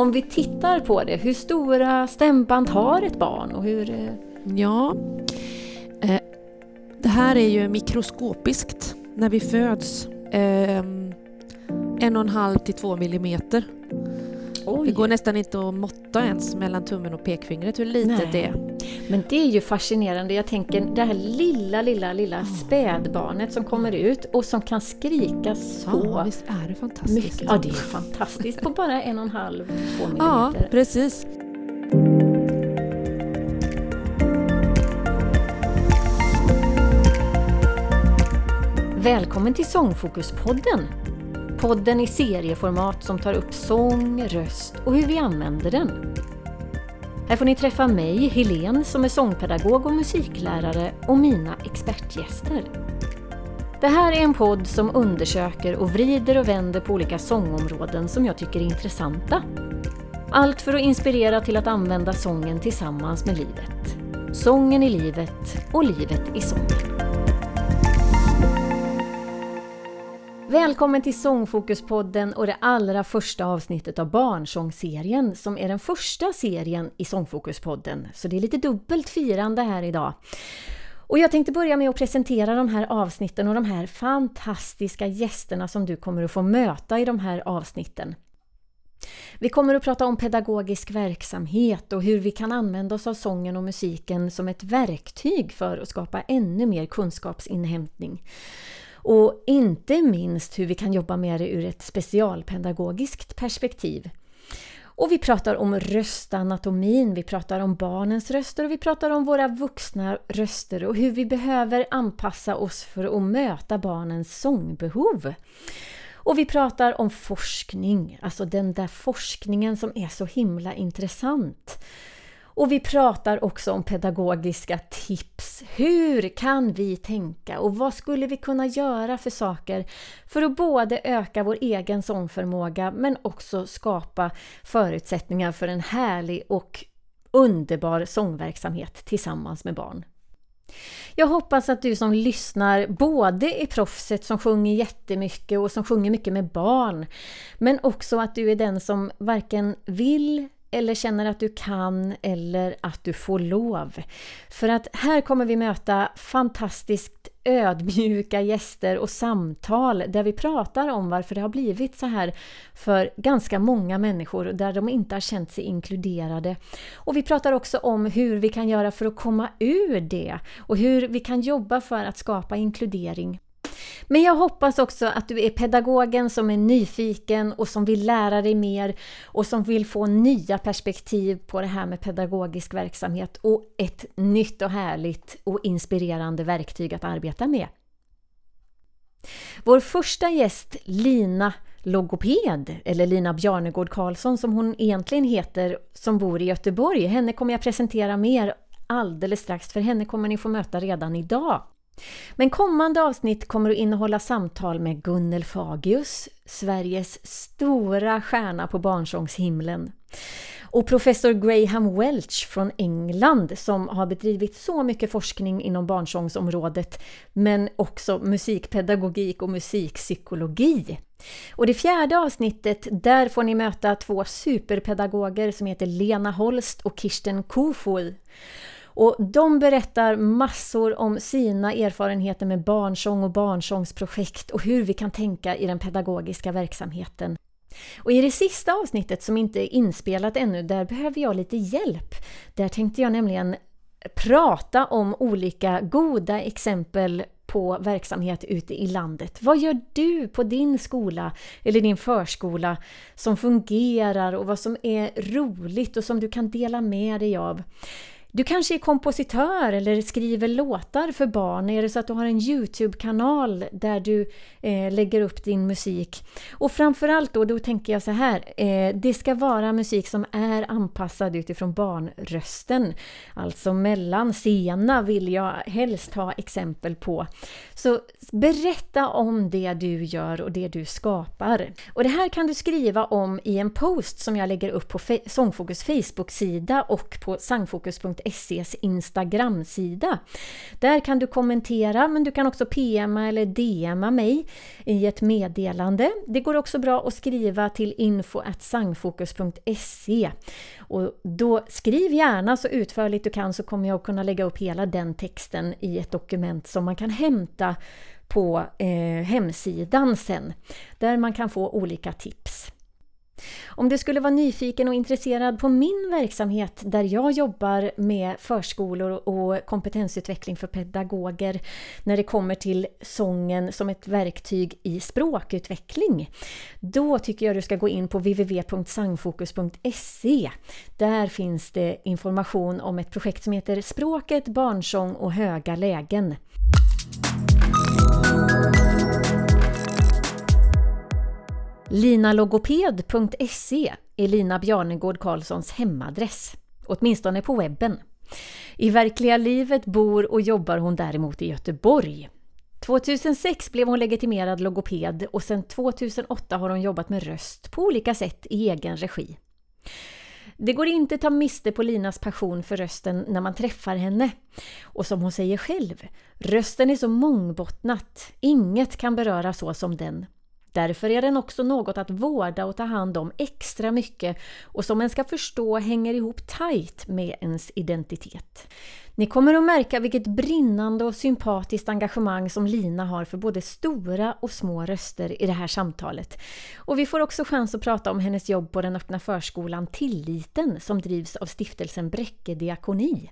Om vi tittar på det, hur stora stämband har ett barn och hur... Eh, ja, eh, det här är ju mikroskopiskt när vi föds. Eh, en och en halv till två millimeter. Det Oj. går nästan inte att måtta ens mellan tummen och pekfingret hur litet Nej. det är. Men det är ju fascinerande. Jag tänker det här lilla, lilla, lilla spädbarnet som kommer ut och som kan skrika så Ja, visst är det fantastiskt. mycket. Ja, det är fantastiskt på bara en och en halv, två Ja, millimeter. precis. Välkommen till Sångfokuspodden! Podden i serieformat som tar upp sång, röst och hur vi använder den. Här får ni träffa mig, Helene, som är sångpedagog och musiklärare och mina expertgäster. Det här är en podd som undersöker och vrider och vänder på olika sångområden som jag tycker är intressanta. Allt för att inspirera till att använda sången tillsammans med livet. Sången i livet och livet i sången. Välkommen till Sångfokuspodden och det allra första avsnittet av Barnsångsserien som är den första serien i Sångfokuspodden. Så det är lite dubbelt firande här idag. Och jag tänkte börja med att presentera de här avsnitten och de här fantastiska gästerna som du kommer att få möta i de här avsnitten. Vi kommer att prata om pedagogisk verksamhet och hur vi kan använda oss av sången och musiken som ett verktyg för att skapa ännu mer kunskapsinhämtning. Och inte minst hur vi kan jobba med det ur ett specialpedagogiskt perspektiv. Och vi pratar om röstanatomin, vi pratar om barnens röster och vi pratar om våra vuxna röster och hur vi behöver anpassa oss för att möta barnens sångbehov. Och vi pratar om forskning, alltså den där forskningen som är så himla intressant. Och vi pratar också om pedagogiska tips. Hur kan vi tänka och vad skulle vi kunna göra för saker för att både öka vår egen sångförmåga men också skapa förutsättningar för en härlig och underbar sångverksamhet tillsammans med barn. Jag hoppas att du som lyssnar både är proffset som sjunger jättemycket och som sjunger mycket med barn men också att du är den som varken vill eller känner att du kan eller att du får lov. För att här kommer vi möta fantastiskt ödmjuka gäster och samtal där vi pratar om varför det har blivit så här för ganska många människor där de inte har känt sig inkluderade. Och vi pratar också om hur vi kan göra för att komma ur det och hur vi kan jobba för att skapa inkludering. Men jag hoppas också att du är pedagogen som är nyfiken och som vill lära dig mer och som vill få nya perspektiv på det här med pedagogisk verksamhet och ett nytt och härligt och inspirerande verktyg att arbeta med. Vår första gäst Lina logoped, eller Lina Bjarnegård Karlsson som hon egentligen heter, som bor i Göteborg. Henne kommer jag presentera mer alldeles strax, för henne kommer ni få möta redan idag. Men kommande avsnitt kommer att innehålla samtal med Gunnel Fagius, Sveriges stora stjärna på barnsångshimlen. Och professor Graham Welch från England som har bedrivit så mycket forskning inom barnsångsområdet men också musikpedagogik och musikpsykologi. Och det fjärde avsnittet, där får ni möta två superpedagoger som heter Lena Holst och Kirsten Kofod. Och de berättar massor om sina erfarenheter med barnsång och barnsångsprojekt och hur vi kan tänka i den pedagogiska verksamheten. Och i det sista avsnittet som inte är inspelat ännu, där behöver jag lite hjälp. Där tänkte jag nämligen prata om olika goda exempel på verksamhet ute i landet. Vad gör du på din skola eller din förskola som fungerar och vad som är roligt och som du kan dela med dig av? Du kanske är kompositör eller skriver låtar för barn. Är det så att du har en Youtube-kanal där du eh, lägger upp din musik? Och framförallt då, då tänker jag så här. Eh, det ska vara musik som är anpassad utifrån barnrösten. Alltså mellan sena vill jag helst ha exempel på. Så berätta om det du gör och det du skapar. Och det här kan du skriva om i en post som jag lägger upp på Fe- Sångfokus Facebook-sida och på sangfokus.se SEs Instagram-sida. Där kan du kommentera men du kan också PMa eller DMa mig i ett meddelande. Det går också bra att skriva till info.sangfokus.se och då skriv gärna så utförligt du kan så kommer jag att kunna lägga upp hela den texten i ett dokument som man kan hämta på eh, hemsidan sen, där man kan få olika tips. Om du skulle vara nyfiken och intresserad på min verksamhet där jag jobbar med förskolor och kompetensutveckling för pedagoger när det kommer till sången som ett verktyg i språkutveckling. Då tycker jag du ska gå in på www.sangfokus.se. Där finns det information om ett projekt som heter Språket, barnsång och höga lägen. Linalogoped.se är Lina Bjarnegård Karlssons hemadress, åtminstone på webben. I verkliga livet bor och jobbar hon däremot i Göteborg. 2006 blev hon legitimerad logoped och sedan 2008 har hon jobbat med röst på olika sätt i egen regi. Det går inte att ta miste på Linas passion för rösten när man träffar henne. Och som hon säger själv, rösten är så mångbottnat, inget kan beröra så som den. Därför är den också något att vårda och ta hand om extra mycket och som en ska förstå hänger ihop tajt med ens identitet. Ni kommer att märka vilket brinnande och sympatiskt engagemang som Lina har för både stora och små röster i det här samtalet. Och vi får också chans att prata om hennes jobb på den öppna förskolan Tilliten som drivs av stiftelsen Bräcke Diakoni.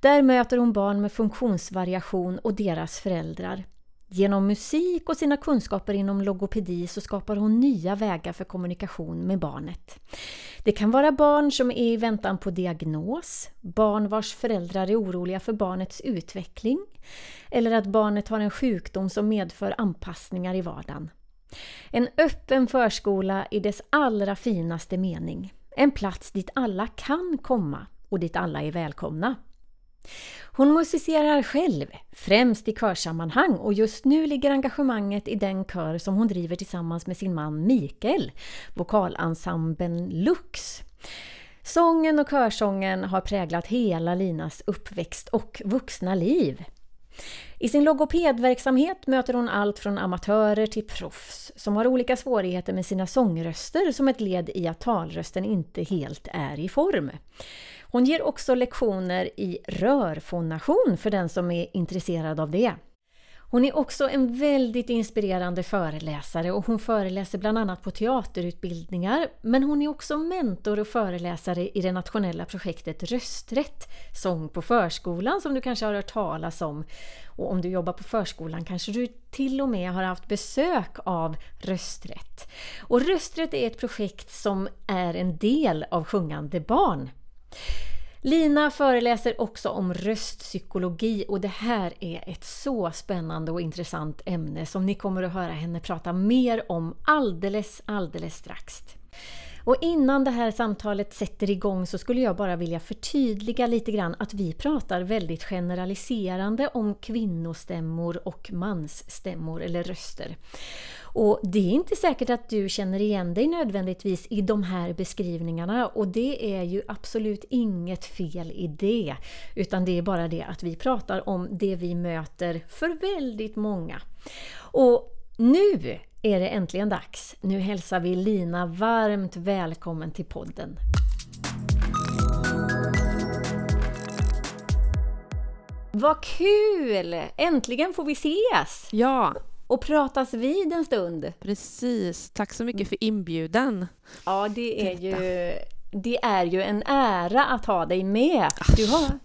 Där möter hon barn med funktionsvariation och deras föräldrar. Genom musik och sina kunskaper inom logopedi så skapar hon nya vägar för kommunikation med barnet. Det kan vara barn som är i väntan på diagnos, barn vars föräldrar är oroliga för barnets utveckling eller att barnet har en sjukdom som medför anpassningar i vardagen. En öppen förskola i dess allra finaste mening. En plats dit alla kan komma och dit alla är välkomna. Hon musicerar själv, främst i körsammanhang och just nu ligger engagemanget i den kör som hon driver tillsammans med sin man Mikael, vokalensemblen Lux. Sången och körsången har präglat hela Linas uppväxt och vuxna liv. I sin logopedverksamhet möter hon allt från amatörer till proffs som har olika svårigheter med sina sångröster som ett led i att talrösten inte helt är i form. Hon ger också lektioner i rörfonation för den som är intresserad av det. Hon är också en väldigt inspirerande föreläsare och hon föreläser bland annat på teaterutbildningar men hon är också mentor och föreläsare i det nationella projektet Rösträtt, sång på förskolan som du kanske har hört talas om. Och om du jobbar på förskolan kanske du till och med har haft besök av Rösträtt. Och Rösträtt är ett projekt som är en del av Sjungande barn Lina föreläser också om röstpsykologi och det här är ett så spännande och intressant ämne som ni kommer att höra henne prata mer om alldeles, alldeles strax. Och innan det här samtalet sätter igång så skulle jag bara vilja förtydliga lite grann att vi pratar väldigt generaliserande om kvinnostämmor och mansstämmor eller röster. Och det är inte säkert att du känner igen dig nödvändigtvis i de här beskrivningarna och det är ju absolut inget fel i det. Utan det är bara det att vi pratar om det vi möter för väldigt många. Och nu är det äntligen dags. Nu hälsar vi Lina varmt välkommen till podden. Vad kul! Äntligen får vi ses! Ja, och pratas vid en stund. Precis. Tack så mycket för inbjudan. Ja, det är ju det är ju en ära att ha dig med. Du har,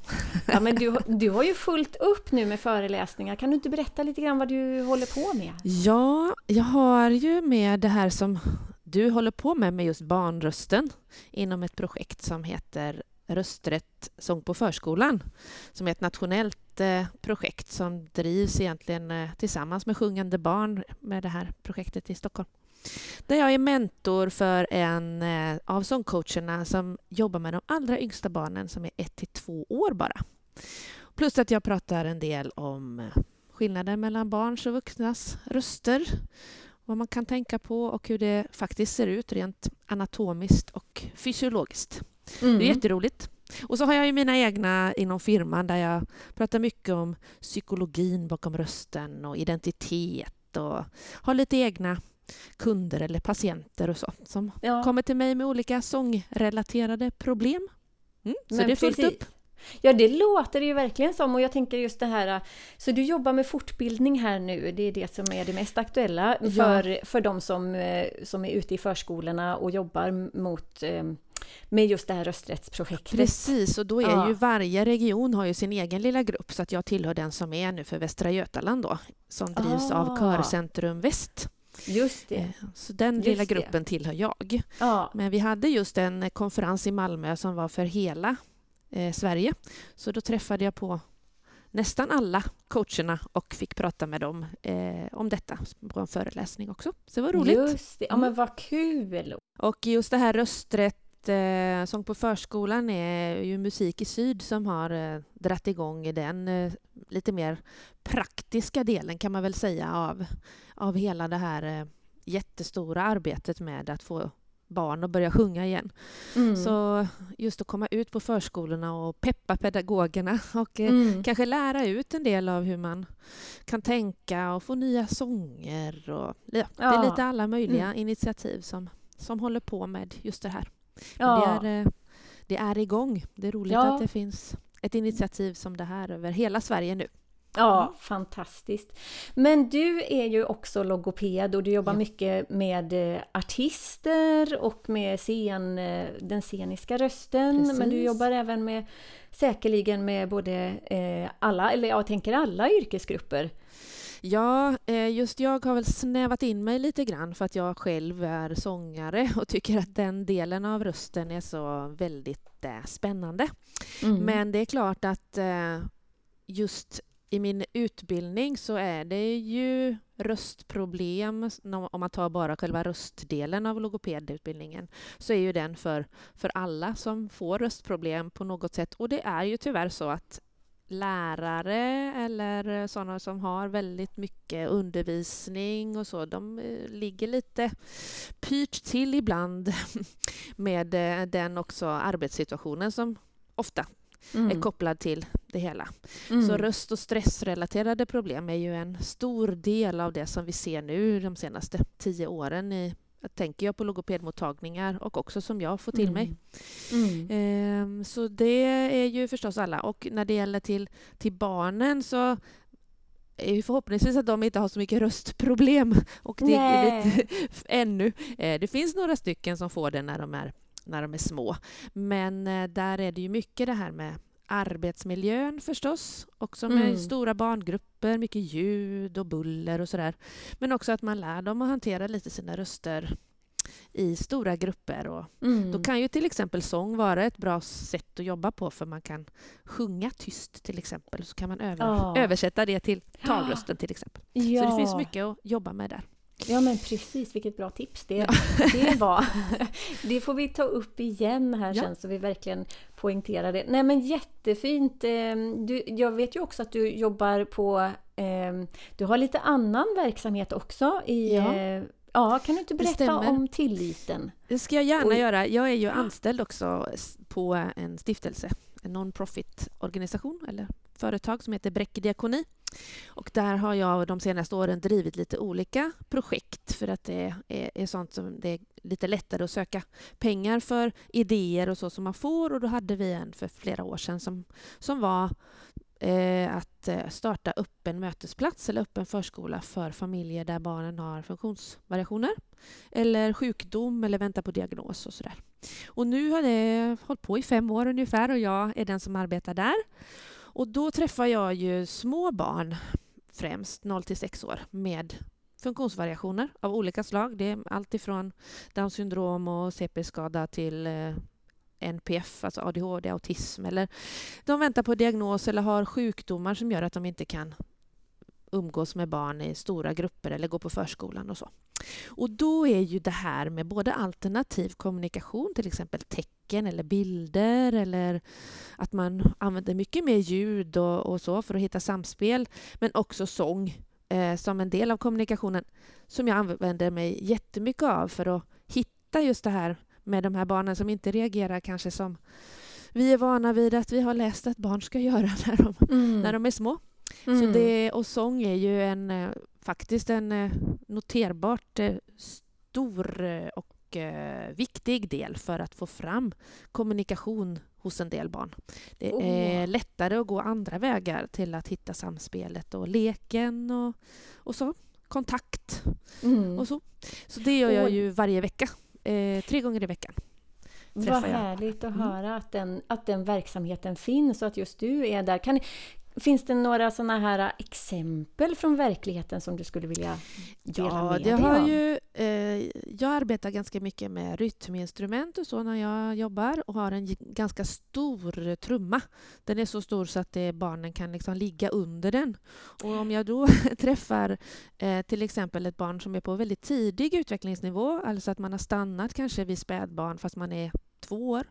ja, men du, du har ju fullt upp nu med föreläsningar. Kan du inte berätta lite grann vad du håller på med? Ja, jag har ju med det här som du håller på med, med just barnrösten inom ett projekt som heter Rösträtt sång på förskolan som är ett nationellt eh, projekt som drivs egentligen eh, tillsammans med Sjungande barn med det här projektet i Stockholm. Där jag är mentor för en eh, av sångcoacherna som jobbar med de allra yngsta barnen som är ett till två år bara. Plus att jag pratar en del om skillnader mellan barns och vuxnas röster, vad man kan tänka på och hur det faktiskt ser ut rent anatomiskt och fysiologiskt. Mm. Det är jätteroligt. Och så har jag ju mina egna inom firman där jag pratar mycket om psykologin bakom rösten och identitet och har lite egna kunder eller patienter och så som ja. kommer till mig med olika sångrelaterade problem. Mm, så Men det är fullt precis. upp. Ja, det låter det ju verkligen som och jag tänker just det här, så du jobbar med fortbildning här nu, det är det som är det mest aktuella för, ja. för de som, eh, som är ute i förskolorna och jobbar mot eh, med just det här rösträttsprojektet. Precis, och då är ja. ju varje region har ju sin egen lilla grupp så att jag tillhör den som är nu för Västra Götaland då, som drivs ah. av Körcentrum Väst. Just det. Eh, så den just lilla gruppen det. tillhör jag. Ja. Men vi hade just en konferens i Malmö som var för hela eh, Sverige. Så då träffade jag på nästan alla coacherna och fick prata med dem eh, om detta på en föreläsning också. Så det var roligt. Just det, ja men vad kul! Och just det här rösträtt, eh, Sång på förskolan är ju Musik i Syd som har eh, dratt igång den eh, lite mer praktiska delen kan man väl säga av, av hela det här eh, jättestora arbetet med att få barn att börja sjunga igen. Mm. Så just att komma ut på förskolorna och peppa pedagogerna och eh, mm. kanske lära ut en del av hur man kan tänka och få nya sånger. Och, ja. Det är lite alla möjliga mm. initiativ som, som håller på med just det här. Ja. Det, är, eh, det är igång. Det är roligt ja. att det finns ett initiativ som det här över hela Sverige nu. Ja, mm. fantastiskt. Men du är ju också logoped och du jobbar ja. mycket med eh, artister och med scen, eh, den sceniska rösten. Precis. Men du jobbar även med säkerligen med både eh, alla, eller jag tänker alla yrkesgrupper. Ja, just jag har väl snävat in mig lite grann för att jag själv är sångare och tycker att den delen av rösten är så väldigt spännande. Mm. Men det är klart att just i min utbildning så är det ju röstproblem, om man tar bara själva röstdelen av logopedutbildningen, så är ju den för, för alla som får röstproblem på något sätt. Och det är ju tyvärr så att lärare eller sådana som har väldigt mycket undervisning och så, de eh, ligger lite pyrt till ibland med eh, den också arbetssituationen som ofta mm. är kopplad till det hela. Mm. Så röst och stressrelaterade problem är ju en stor del av det som vi ser nu de senaste tio åren i tänker jag på logopedmottagningar och också som jag får till mig. Mm. Ehm, så det är ju förstås alla. Och när det gäller till, till barnen så är förhoppningsvis att de inte har så mycket röstproblem och det är lite, ännu. Eh, det finns några stycken som får det när de är när de är små. Men eh, där är det ju mycket det här med arbetsmiljön förstås, också med mm. stora barngrupper, mycket ljud och buller och sådär. Men också att man lär dem att hantera lite sina röster i stora grupper. Och mm. Då kan ju till exempel sång vara ett bra sätt att jobba på för man kan sjunga tyst till exempel. Så kan man över, oh. översätta det till talrösten till exempel. Ja. Så det finns mycket att jobba med där. Ja men precis, vilket bra tips det, ja. det var. Det får vi ta upp igen här ja. sen så vi verkligen poängterar det. Nej men jättefint! Ehm, du, jag vet ju också att du jobbar på... Ehm, du har lite annan verksamhet också i... Ja. Eh, ja kan du inte berätta om tilliten? Det ska jag gärna Och, göra. Jag är ju anställd också på en stiftelse, en non-profit organisation eller företag som heter Bräcke Diakoni. Och där har jag de senaste åren drivit lite olika projekt för att det är, är, sånt som det är lite lättare att söka pengar för idéer och så som man får. Och då hade vi en för flera år sedan som, som var eh, att eh, starta öppen mötesplats eller öppen förskola för familjer där barnen har funktionsvariationer eller sjukdom eller väntar på diagnos och sådär. Och nu har det hållit på i fem år ungefär och jag är den som arbetar där. Och då träffar jag ju små barn, främst 0 till 6 år, med funktionsvariationer av olika slag. Det är allt ifrån Downs syndrom och CP-skada till eh, NPF, alltså ADHD, autism. Eller de väntar på diagnos eller har sjukdomar som gör att de inte kan umgås med barn i stora grupper eller gå på förskolan och så. Och då är ju det här med både alternativ kommunikation, till exempel tecken eller bilder eller att man använder mycket mer ljud och, och så för att hitta samspel, men också sång eh, som en del av kommunikationen som jag använder mig jättemycket av för att hitta just det här med de här barnen som inte reagerar kanske som vi är vana vid att vi har läst att barn ska göra när de, Mm. när de är små. Mm. Så det, och sång är ju en, eh, faktiskt en eh, noterbart eh, stor och viktig del för att få fram kommunikation hos en del barn. Det Oh. är lättare att gå andra vägar till att hitta samspelet och leken och, och så. Kontakt Mm. och så. Så det gör jag ju varje vecka. Eh, tre gånger i veckan. Vad jag. härligt att Mm. höra att den, att den verksamheten finns och att just du är där. Kan, finns det några sådana här exempel från verkligheten som du skulle vilja dela Ja, med dig har av? ju, eh, jag arbetar ganska mycket med rytminstrument och så när jag jobbar och har en ganska stor trumma. Den är så stor så att det, barnen kan liksom ligga under den. Och om jag då träffar eh, till exempel ett barn som är på väldigt tidig utvecklingsnivå, alltså att man har stannat kanske vid spädbarn fast man är två år,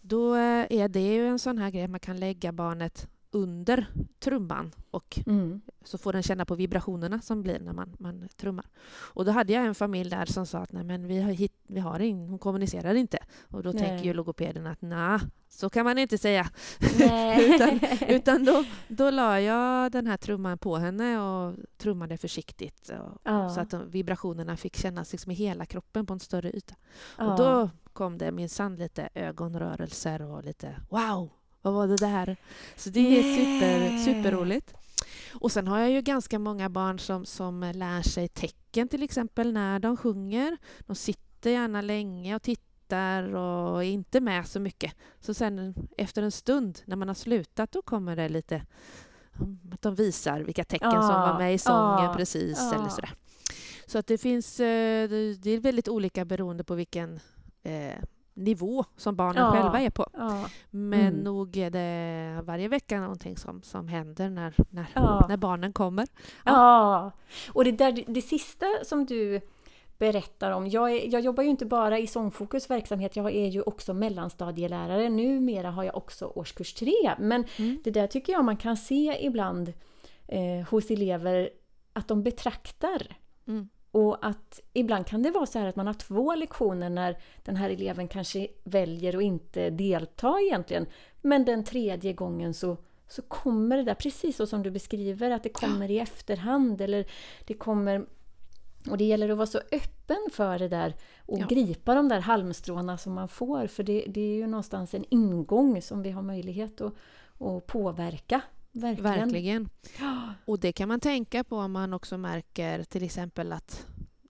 då eh, är det ju en sån här grej att man kan lägga barnet under trumman och Mm. så får den känna på vibrationerna som blir när man, man trummar. Och då hade jag en familj där som sa att nej men vi har, hit, vi har in, hon kommunicerar inte. Och då Nej. tänker ju logopeden att nej, så kan man inte säga. Nej. utan utan då, då la jag den här trumman på henne och trummade försiktigt. Och, Ja. Så att de, vibrationerna fick kännas liksom i hela kroppen på en större yta. Ja. Och då kom det minsann lite ögonrörelser och lite wow, vad var det där? Så det är super, superroligt. Och sen har jag ju ganska många barn som, som lär sig tecken till exempel när de sjunger. De sitter gärna länge och tittar och är inte med så mycket. Så sen efter en stund när man har slutat då kommer det lite att de visar vilka tecken som Ja, var med i sången ja, precis ja. eller sådär. Så att det finns, eh, det är väldigt olika beroende på vilken eh, nivå som barnen Ja. själva är på. Ja. Men Mm. nog är det varje vecka någonting som, som händer när, när, Ja. när barnen kommer. Ja, och det, där, det sista som du berättar om. Jag, är, jag jobbar ju inte bara i Sångfokus verksamhet, jag är ju också mellanstadielärare. Numera har jag också årskurs 3. Men Mm. det där tycker jag man kan se ibland eh, hos elever att de betraktar. Mm. Och att ibland kan det vara så här att man har två lektioner när den här eleven kanske väljer att inte delta egentligen. Men den tredje gången så, så kommer det där, precis så som du beskriver, att det kommer i efterhand eller det kommer... Och det gäller att vara så öppen för det där och Ja. gripa de där halmstråna som man får för det, det är ju någonstans en ingång som vi har möjlighet att, att påverka. Verkligen. Verkligen. Och det kan man tänka på om man också märker till exempel att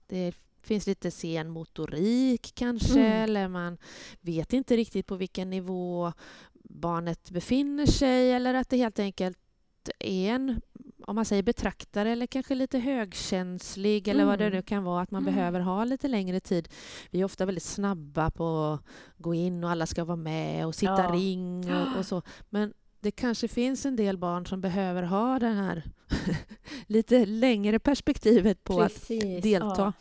det finns lite sen motorik kanske, Mm. eller man vet inte riktigt på vilken nivå barnet befinner sig, eller att det helt enkelt är en, om man säger betraktare, eller kanske lite högkänslig, eller vad det Mm. nu kan vara, att man Mm. behöver ha lite längre tid. Vi är ofta väldigt snabba på att gå in och alla ska vara med och sitta Ja. ring och, och så. Men det kanske finns en del barn som behöver ha det här lite längre perspektivet på att Precis, delta.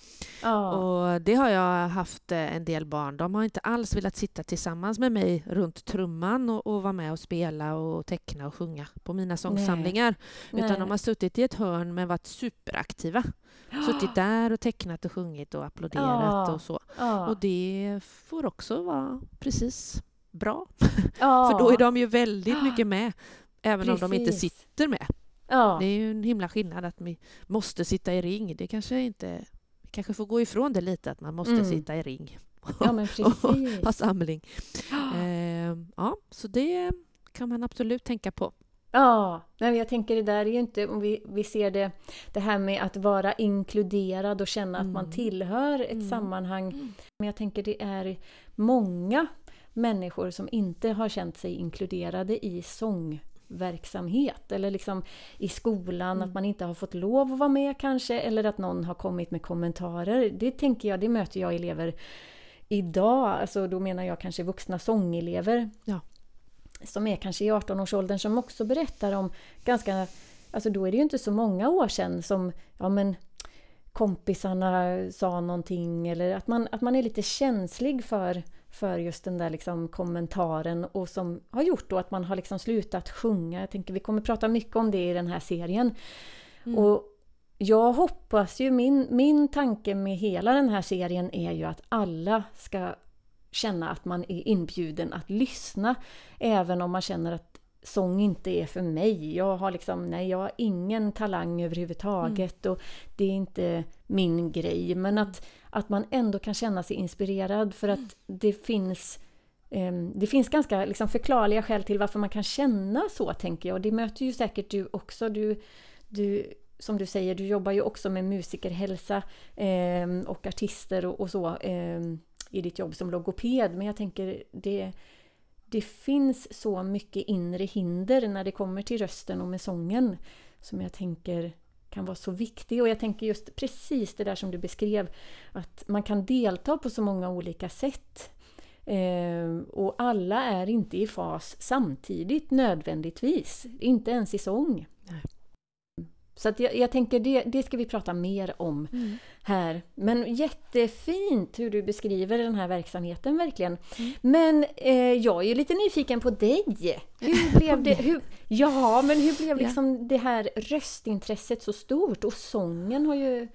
Ja. Ja. Och det har jag haft eh, en del barn. De har inte alls velat sitta tillsammans med mig runt trumman och, och vara med och spela och teckna och sjunga på mina sångsamlingar. Utan Nej. de har suttit i ett hörn men varit superaktiva. Suttit där och tecknat och sjungit och applåderat Ja. och så. Och det får också vara precis bra. ja. För då är de ju väldigt mycket med. Även om de inte Precis. sitter med. Ja. Det är ju en himla skillnad att vi måste sitta i ring. Det kanske inte... Vi kanske får gå ifrån det lite, att man måste Mm. sitta i ring. ja, men precis. ha samling. Eh, ja, så det kan man absolut tänka på. Ja, nej, men jag tänker det där är ju inte, om vi, vi ser det, det här med att vara inkluderad och känna att man Mm. tillhör ett Mm. sammanhang. Mm. Men jag tänker det är många människor som inte har känt sig inkluderade i sångverksamhet eller liksom i skolan, Mm. att man inte har fått lov att vara med kanske eller att någon har kommit med kommentarer. Det tänker jag, det möter jag elever idag, alltså då menar jag kanske vuxna sångelever Ja. som är kanske i 18-årsåldern som också berättar om ganska, alltså då är det ju inte så många år sedan som, ja men kompisarna sa någonting eller att man, att man är lite känslig för, för just den där liksom kommentaren och som har gjort då att man har liksom slutat sjunga. Jag tänker vi kommer prata mycket om det i den här serien. Mm. Och jag hoppas ju, min, min tanke med hela den här serien är ju att alla ska känna att man är inbjuden att lyssna. Även om man känner att sång inte är för mig. Jag har liksom, nej jag har ingen talang överhuvudtaget mm. och det är inte min grej. Men att, att man ändå kan känna sig inspirerad för att mm. det finns Ehm, det finns ganska liksom förklarliga skäl till varför man kan känna så, tänker jag. Och det möter ju säkert du också. Du, du, som du säger, du jobbar ju också med musikerhälsa eh, och artister och, och så eh, i ditt jobb som logoped. Men jag tänker, det, det finns så mycket inre hinder när det kommer till rösten och med sången som jag tänker kan vara så viktig. Och jag tänker just precis det där som du beskrev, att man kan delta på så många olika sätt. Eh, och alla är inte i fas samtidigt nödvändigtvis, inte ens i sång. Nej. Så att jag, jag, tänker det, det ska vi prata mer om mm. här. Men jättefint hur du beskriver den här verksamheten verkligen. Mm. Men eh, jag är ju lite nyfiken på dig. Hur blev det? Hur, ja, men hur blev liksom ja. det här röstintresset så stort? Och sången har ju...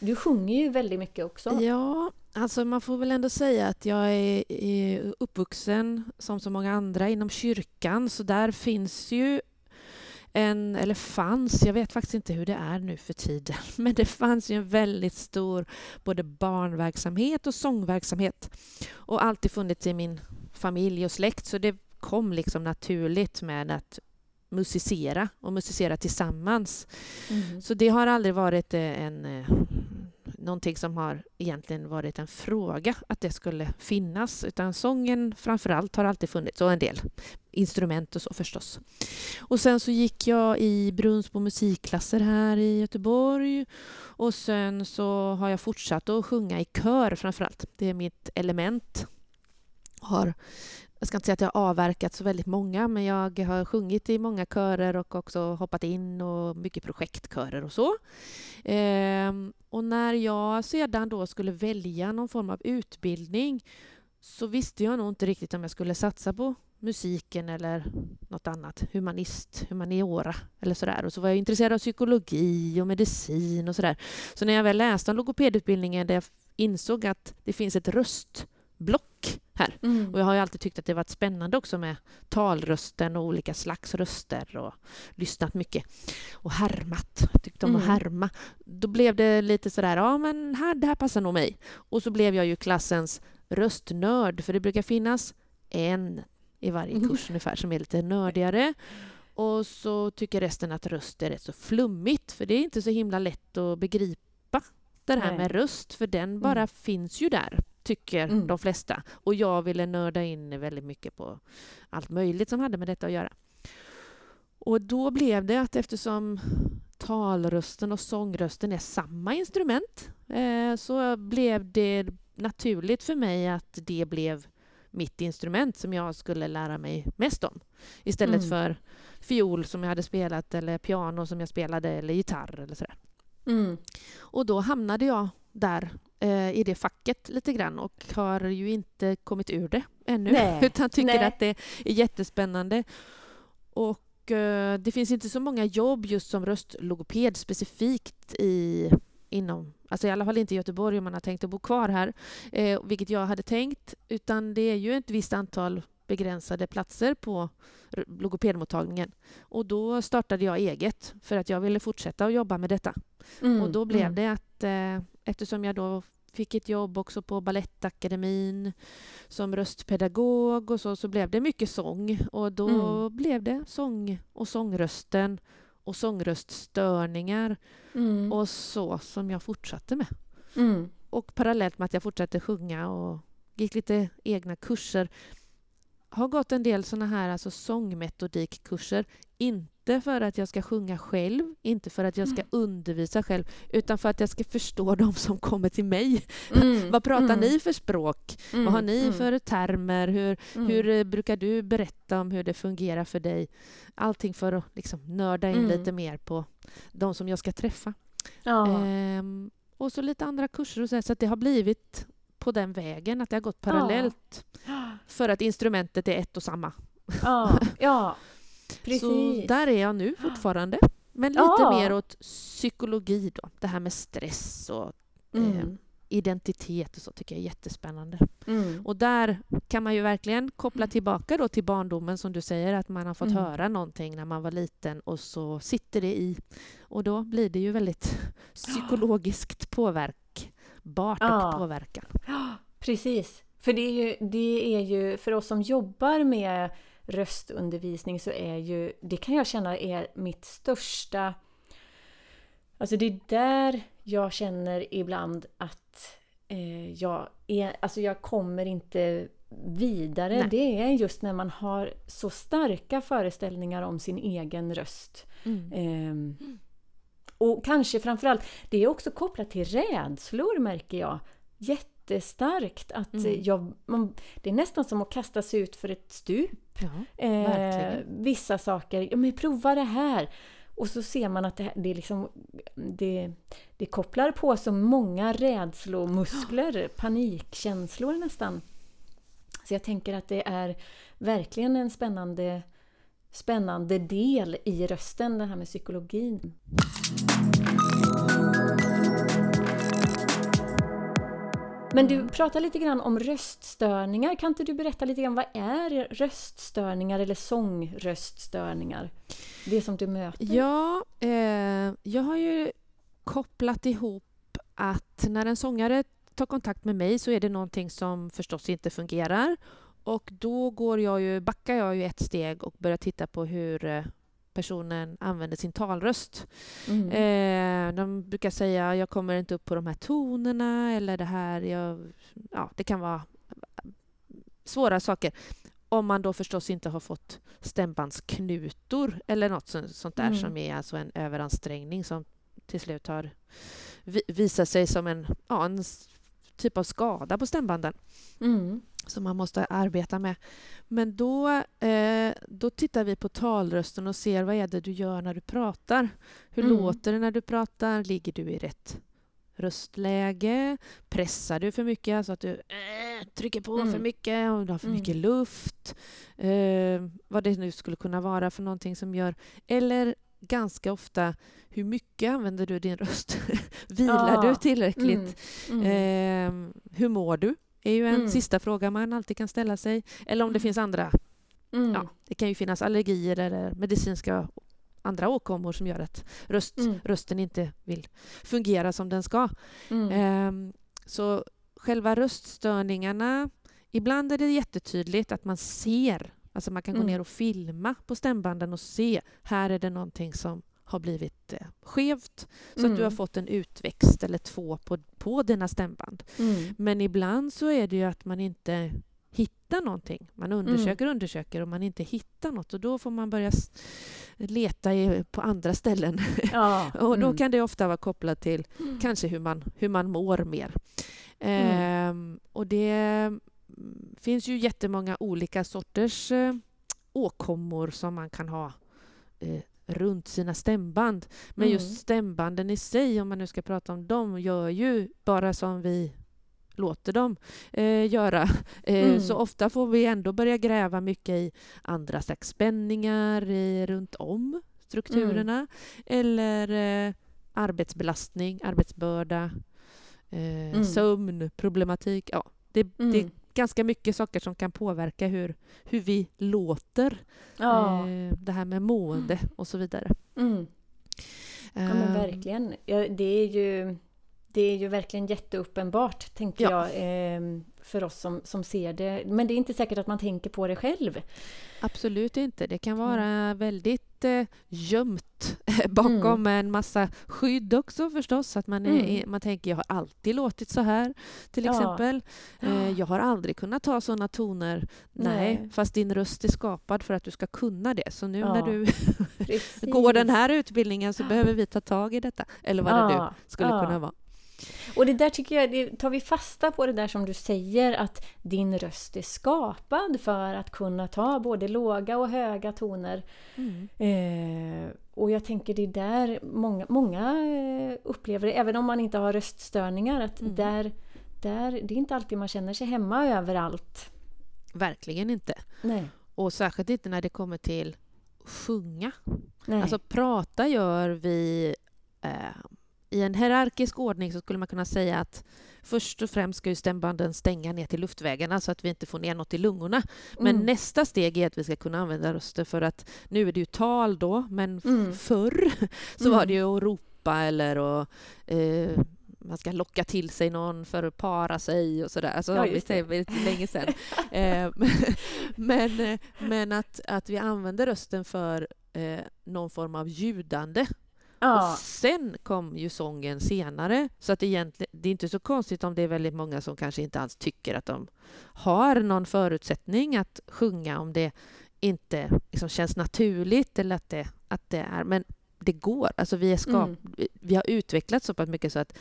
Du sjunger ju väldigt mycket också. Ja, Alltså man får väl ändå säga att jag är, uppvuxen som så många andra inom kyrkan så där finns ju en, eller fanns, jag vet faktiskt inte hur det är nu för tiden, men det fanns ju en väldigt stor både barnverksamhet och sångverksamhet och alltid funnits i min familj och släkt så det kom liksom naturligt med att musicera och musicera tillsammans. Mm. Så det har aldrig varit eh, en eh, någonting som har egentligen varit en fråga att det skulle finnas, utan sången framför allt har alltid funnits, och en del instrument och så förstås. Och sen så gick jag i Brunnsbo musikklasser här i Göteborg och sen så har jag fortsatt att sjunga i kör framför allt. Det är mitt element. Har jag ska inte säga att jag har avverkat så väldigt många, men jag har sjungit i många körer och också hoppat in och mycket projektkörer och så. Ehm, och när jag sedan då skulle välja någon form av utbildning så visste jag nog inte riktigt om jag skulle satsa på musiken eller något annat, humanist, humaniora eller sådär. Och så var jag intresserad av psykologi och medicin och sådär. Så när jag väl läste om logopedutbildningen där jag insåg att det finns ett röstblock här. Mm. Och jag har ju alltid tyckt att det varit spännande också med talrösten och olika slags röster och lyssnat mycket och härmat. Tyckte om mm. att härma. Då blev det lite sådär, ja men här, det här passar nog mig. Och så blev jag ju klassens röstnörd, för det brukar finnas en i varje mm. kurs mm. ungefär som är lite nördigare. Och så tycker resten att röst är rätt så flummigt, för det är inte så himla lätt att begripa det här Nej. med röst, för den bara mm. finns ju där tycker mm. de flesta. Och jag ville nörda in väldigt mycket på allt möjligt som hade med detta att göra. Och då blev det att eftersom talrösten och sångrösten är samma instrument eh, så blev det naturligt för mig att det blev mitt instrument som jag skulle lära mig mest om. Istället mm. för fiol som jag hade spelat eller piano som jag spelade eller gitarr eller sådär. Mm. Och då hamnade jag där eh, i det facket lite grann och har ju inte kommit ur det ännu Nej. utan tycker Nej. att det är jättespännande. Och eh, det finns inte så många jobb just som röstlogoped specifikt i inom, alltså i alla fall inte i Göteborg om man har tänkt att bo kvar här, eh, vilket jag hade tänkt, utan det är ju ett visst antal begränsade platser på logopedmottagningen. Och då startade jag eget för att jag ville fortsätta att jobba med detta. Mm, och då blev mm. det att eh, eftersom jag då fick ett jobb också på Balettakademin som röstpedagog och så, så blev det mycket sång. Och då mm. blev det sång och sångrösten och sångröststörningar mm. och så som jag fortsatte med. Mm. Och parallellt med att jag fortsatte sjunga och gick lite egna kurser har gått en del såna här alltså sångmetodikkurser. Inte för att jag ska sjunga själv, inte för att jag ska mm. undervisa själv, utan för att jag ska förstå de som kommer till mig. Mm. Vad pratar mm. ni för språk? Vad har ni mm. för termer? Hur, mm. hur eh, brukar du berätta om hur det fungerar för dig? Allting för att liksom nörda in lite mer på de som jag ska träffa. Ja. Ehm, och så lite andra kurser och så, här, så att det har blivit på den vägen, att det har gått parallellt. Ja. För att instrumentet är ett och samma. Ja, ja precis. Så där är jag nu fortfarande. Men lite ja. mer åt psykologi då. Det här med stress och mm. eh, identitet och så tycker jag är jättespännande. Mm. Och där kan man ju verkligen koppla tillbaka då till barndomen som du säger, att man har fått Mm. höra någonting när man var liten och så sitter det i. Och då blir det ju väldigt psykologiskt påverkbart Ja. att påverka. Ja, precis. För det är, ju, det är ju, för oss som jobbar med röstundervisning så är ju, det kan jag känna är mitt största... Alltså det är där jag känner ibland att eh, jag, är, alltså jag kommer inte vidare. Nej. Det är just när man har så starka föreställningar om sin egen röst. Mm. Ehm, och kanske framförallt, det är också kopplat till rädslor märker jag. Jättestarkt. Att Mm. jag, man, det är nästan som att kasta sig ut för ett stup. Ja. Eh, vissa saker, ja men prova det här. Och så ser man att det, det, liksom, det, det kopplar på så många rädslomuskler, panikkänslor nästan. Så jag tänker att det är verkligen en spännande, spännande del i rösten, det här med psykologin. Men du pratar lite grann om röststörningar. Kan inte du berätta lite grann vad är röststörningar eller sångröststörningar? Det som du möter? Ja, eh, jag har ju kopplat ihop att när en sångare tar kontakt med mig så är det någonting som förstås inte fungerar. Och då går jag ju, backar jag ju ett steg och börjar titta på hur eh, personen använder sin talröst. Mm. Eh, de brukar säga jag kommer inte upp på de här tonerna eller det här. Jag, ja, det kan vara svåra saker. Om man då förstås inte har fått stämbandsknutor eller något så- sånt där Mm. som är alltså en överansträngning som till slut har vi, visat sig som en, ja, en typ av skada på stämbanden Mm. Som man måste arbeta med. Men då, eh, då tittar vi på talrösten och ser vad är det du gör när du pratar. Hur Mm. låter det när du pratar? Ligger du i rätt röstläge? Pressar du för mycket, alltså att du eh, trycker på Mm. för mycket och du har för Mm. mycket luft? Eh, vad det nu skulle kunna vara för någonting som gör... Eller ganska ofta, hur mycket använder du din röst? Vilar Ja. du tillräckligt? Mm. Mm. Eh, hur mår du? Är ju en Mm. sista fråga man alltid kan ställa sig. Eller om det finns andra. Mm. Ja, det kan ju finnas allergier eller medicinska andra åkommor som gör att röst, Mm. rösten inte vill fungera som den ska. Mm. Ehm, så själva röststörningarna, ibland är det jättetydligt att man ser, alltså man kan gå Mm. ner och filma på stämbanden och se, här är det någonting som har blivit eh, skevt, så att du har Mm. fått en utväxt eller två på, på dina stämband. Mm. Men ibland så är det ju att man inte hittar någonting. Man undersöker och undersöker och man inte hittar något och då får man börja leta i, på andra ställen. Ja. och då Mm. kan det ofta vara kopplat till kanske hur man, hur man mår mer. Ehm, och det mm, finns ju jättemånga olika sorters eh, åkommor som man kan ha eh, runt sina stämband. Men Mm. just stämbanden i sig, om man nu ska prata om dem, gör ju bara som vi låter dem eh, göra. Eh, Mm. Så ofta får vi ändå börja gräva mycket i andra slags spänningar i, runt om strukturerna. Mm. Eller eh, arbetsbelastning, arbetsbörda, eh, Mm. sömnproblematik. Ja, det, det Mm. Ganska mycket saker som kan påverka hur, hur vi låter. Ja. Eh, det här med mående och så vidare. Mm. Ja men Ehm, verkligen. Ja, det, är ju, det är ju verkligen jätteuppenbart, tänker Ja. jag, ehm, för oss som, som ser det. Men det är inte säkert att man tänker på det själv. Absolut inte. Det kan Mm. vara väldigt eh, gömt bakom en massa skydd också förstås. Att man, är, Mm. man tänker jag har alltid låtit så här till Ja. exempel. Eh, Ja. jag har aldrig kunnat ta sådana toner. Nej. Nej. fast din röst är skapad för att du ska kunna det. Så nu Ja. när du går den här utbildningen så behöver vi ta tag i detta. Eller vad det nu Ja, skulle ja. kunna vara. Och det där tycker jag, det tar vi fasta på det där som du säger att din röst är skapad för att kunna ta både låga och höga toner. Mm. Eh, och jag tänker det är där många, många eh, upplever det, även om man inte har röststörningar, att Mm. där, där, det är inte alltid man känner sig hemma överallt. Verkligen inte. Nej. Och särskilt inte när det kommer till sjunga. Nej. Alltså prata gör vi eh, i en hierarkisk ordning så skulle man kunna säga att först och främst ska ju stämbanden stänga ner till luftvägarna så att vi inte får ner något i lungorna. Men mm. nästa steg är att vi ska kunna använda rösten för att nu är det ju tal då, men mm. förr så var det ju att ropa eller att eh, man ska locka till sig någon för att para sig och sådär. Alltså, ja, visst är det länge sedan. Eh, men, men att, att vi använder rösten för eh, någon form av ljudande. Ja. Och sen kom ju sången senare, så att egentligen, det är inte så konstigt om det är väldigt många som kanske inte alls tycker att de har någon förutsättning att sjunga om det inte liksom känns naturligt eller att det, att det är... Men det går. Alltså vi, är skap, mm. vi har utvecklats så pass mycket så att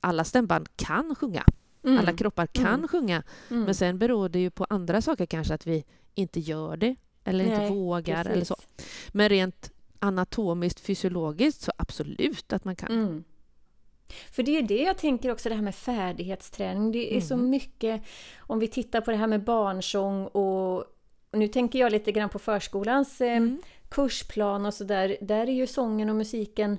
alla stämband kan sjunga. Mm. Alla kroppar kan mm. sjunga. Mm. Men sen beror det ju på andra saker kanske, att vi inte gör det eller Nej, inte vågar precis. eller så. Men rent anatomiskt, fysiologiskt så absolut att man kan. Mm. För det är det jag tänker också, det här med färdighetsträning. Det är mm. så mycket, om vi tittar på det här med barnsång och, och nu tänker jag lite grann på förskolans eh, mm. kursplan och sådär. Där är ju sången och musiken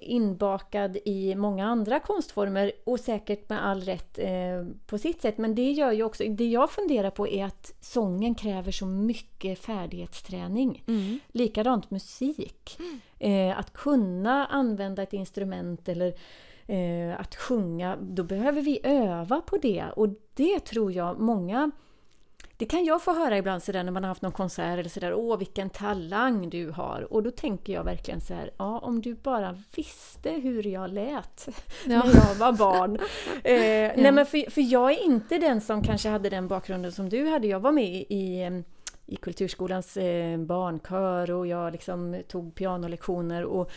inbakad i många andra konstformer och säkert med all rätt eh, på sitt sätt. Men det gör ju också, det jag funderar på är att sången kräver så mycket färdighetsträning. Mm. Likadant musik. Mm. Eh, att kunna använda ett instrument eller eh, att sjunga, då behöver vi öva på det och det tror jag många det kan jag få höra ibland sådär när man har haft någon konsert eller sådär, åh vilken talang du har. Och då tänker jag verkligen så här, ja om du bara visste hur jag lät ja. när jag var barn. eh, ja. Nej men för, för jag är inte den som kanske hade den bakgrunden som du hade. Jag var med i i Kulturskolans eh, barnkör och jag liksom tog pianolektioner och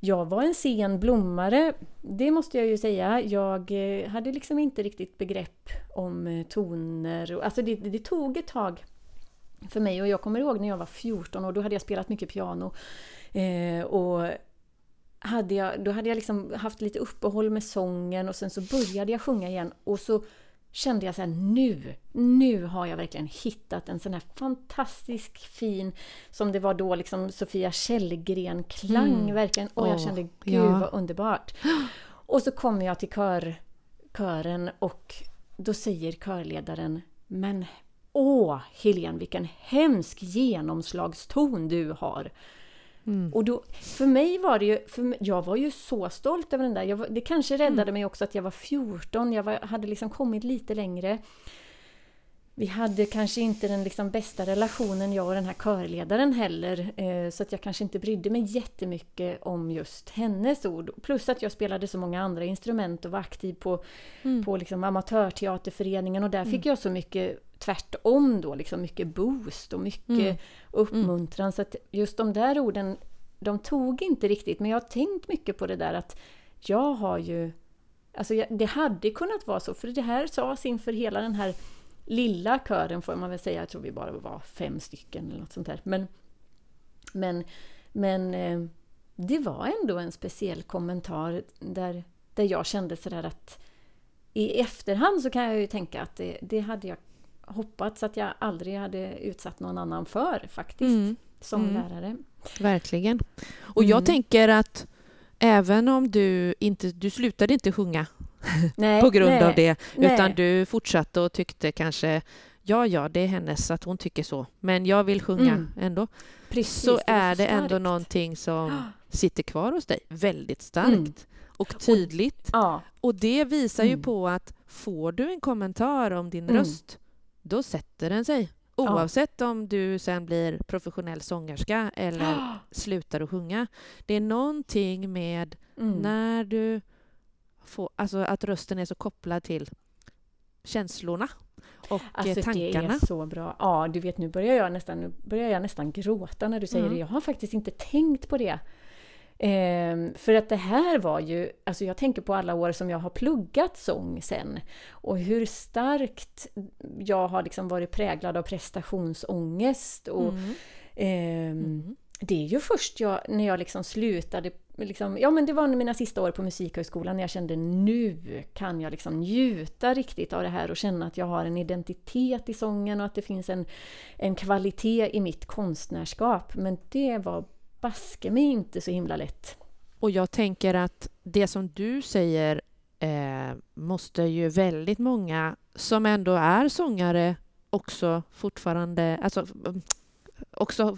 jag var en sen blommare, det måste jag ju säga. Jag eh, hade liksom inte riktigt begrepp om eh, toner. Alltså det, det tog ett tag för mig och jag kommer ihåg när jag var 14 och då hade jag spelat mycket piano. Eh, och hade jag, då hade jag liksom haft lite uppehåll med sången och sen så började jag sjunga igen och så kände jag så här, nu, nu har jag verkligen hittat en sån här fantastisk fin, som det var då, liksom Sofia Källgren-klang mm. verkligen. Och jag kände, gud ja. vad underbart! Och så kommer jag till kör, kören och då säger körledaren, men åh Helene, vilken hemsk genomslagston du har! Mm. Och då, för mig var det ju, för jag var ju så stolt över den där. Jag, det kanske räddade mm. mig också att jag var 14, jag var, hade liksom kommit lite längre. Vi hade kanske inte den liksom bästa relationen, jag och den här körledaren heller, eh, så att jag kanske inte brydde mig jättemycket om just hennes ord. Plus att jag spelade så många andra instrument och var aktiv på, mm. på liksom amatörteaterföreningen och där fick mm. jag så mycket tvärtom då, liksom mycket boost och mycket mm. uppmuntran. Så att just de där orden, de tog inte riktigt, men jag har tänkt mycket på det där att jag har ju... Alltså det hade kunnat vara så, för det här sades inför hela den här lilla kören får man väl säga, jag tror vi bara var fem stycken eller något sånt där. Men, men, men eh, det var ändå en speciell kommentar där, där jag kände sådär att i efterhand så kan jag ju tänka att det, det hade jag hoppats att jag aldrig hade utsatt någon annan för faktiskt, mm. som mm. lärare. Verkligen. Och jag mm. tänker att även om du inte, du slutade inte sjunga nej, på grund nej, av det, utan nej. du fortsatte och tyckte kanske ja, ja, det är hennes att hon tycker så, men jag vill sjunga mm. ändå. Precis, så är det starkt. ändå någonting som sitter kvar hos dig väldigt starkt mm. och tydligt. Och, ja. och det visar ju mm. på att får du en kommentar om din mm. röst då sätter den sig. Oavsett ja. om du sen blir professionell sångerska eller slutar att sjunga. Det är någonting med mm. när du får... Alltså att rösten är så kopplad till känslorna och alltså, tankarna. Det är så bra. Ja, du vet nu börjar jag nästan, nu börjar jag nästan gråta när du säger mm. det. Jag har faktiskt inte tänkt på det. Eh, för att det här var ju, alltså jag tänker på alla år som jag har pluggat sång sen och hur starkt jag har liksom varit präglad av prestationsångest. Och, mm. Eh, mm. Det är ju först jag, när jag liksom slutade, liksom, ja men det var mina sista år på Musikhögskolan när jag kände nu kan jag liksom njuta riktigt av det här och känna att jag har en identitet i sången och att det finns en, en kvalitet i mitt konstnärskap. Men det var baske mig inte så himla lätt. Och jag tänker att det som du säger eh, måste ju väldigt många som ändå är sångare också fortfarande, alltså också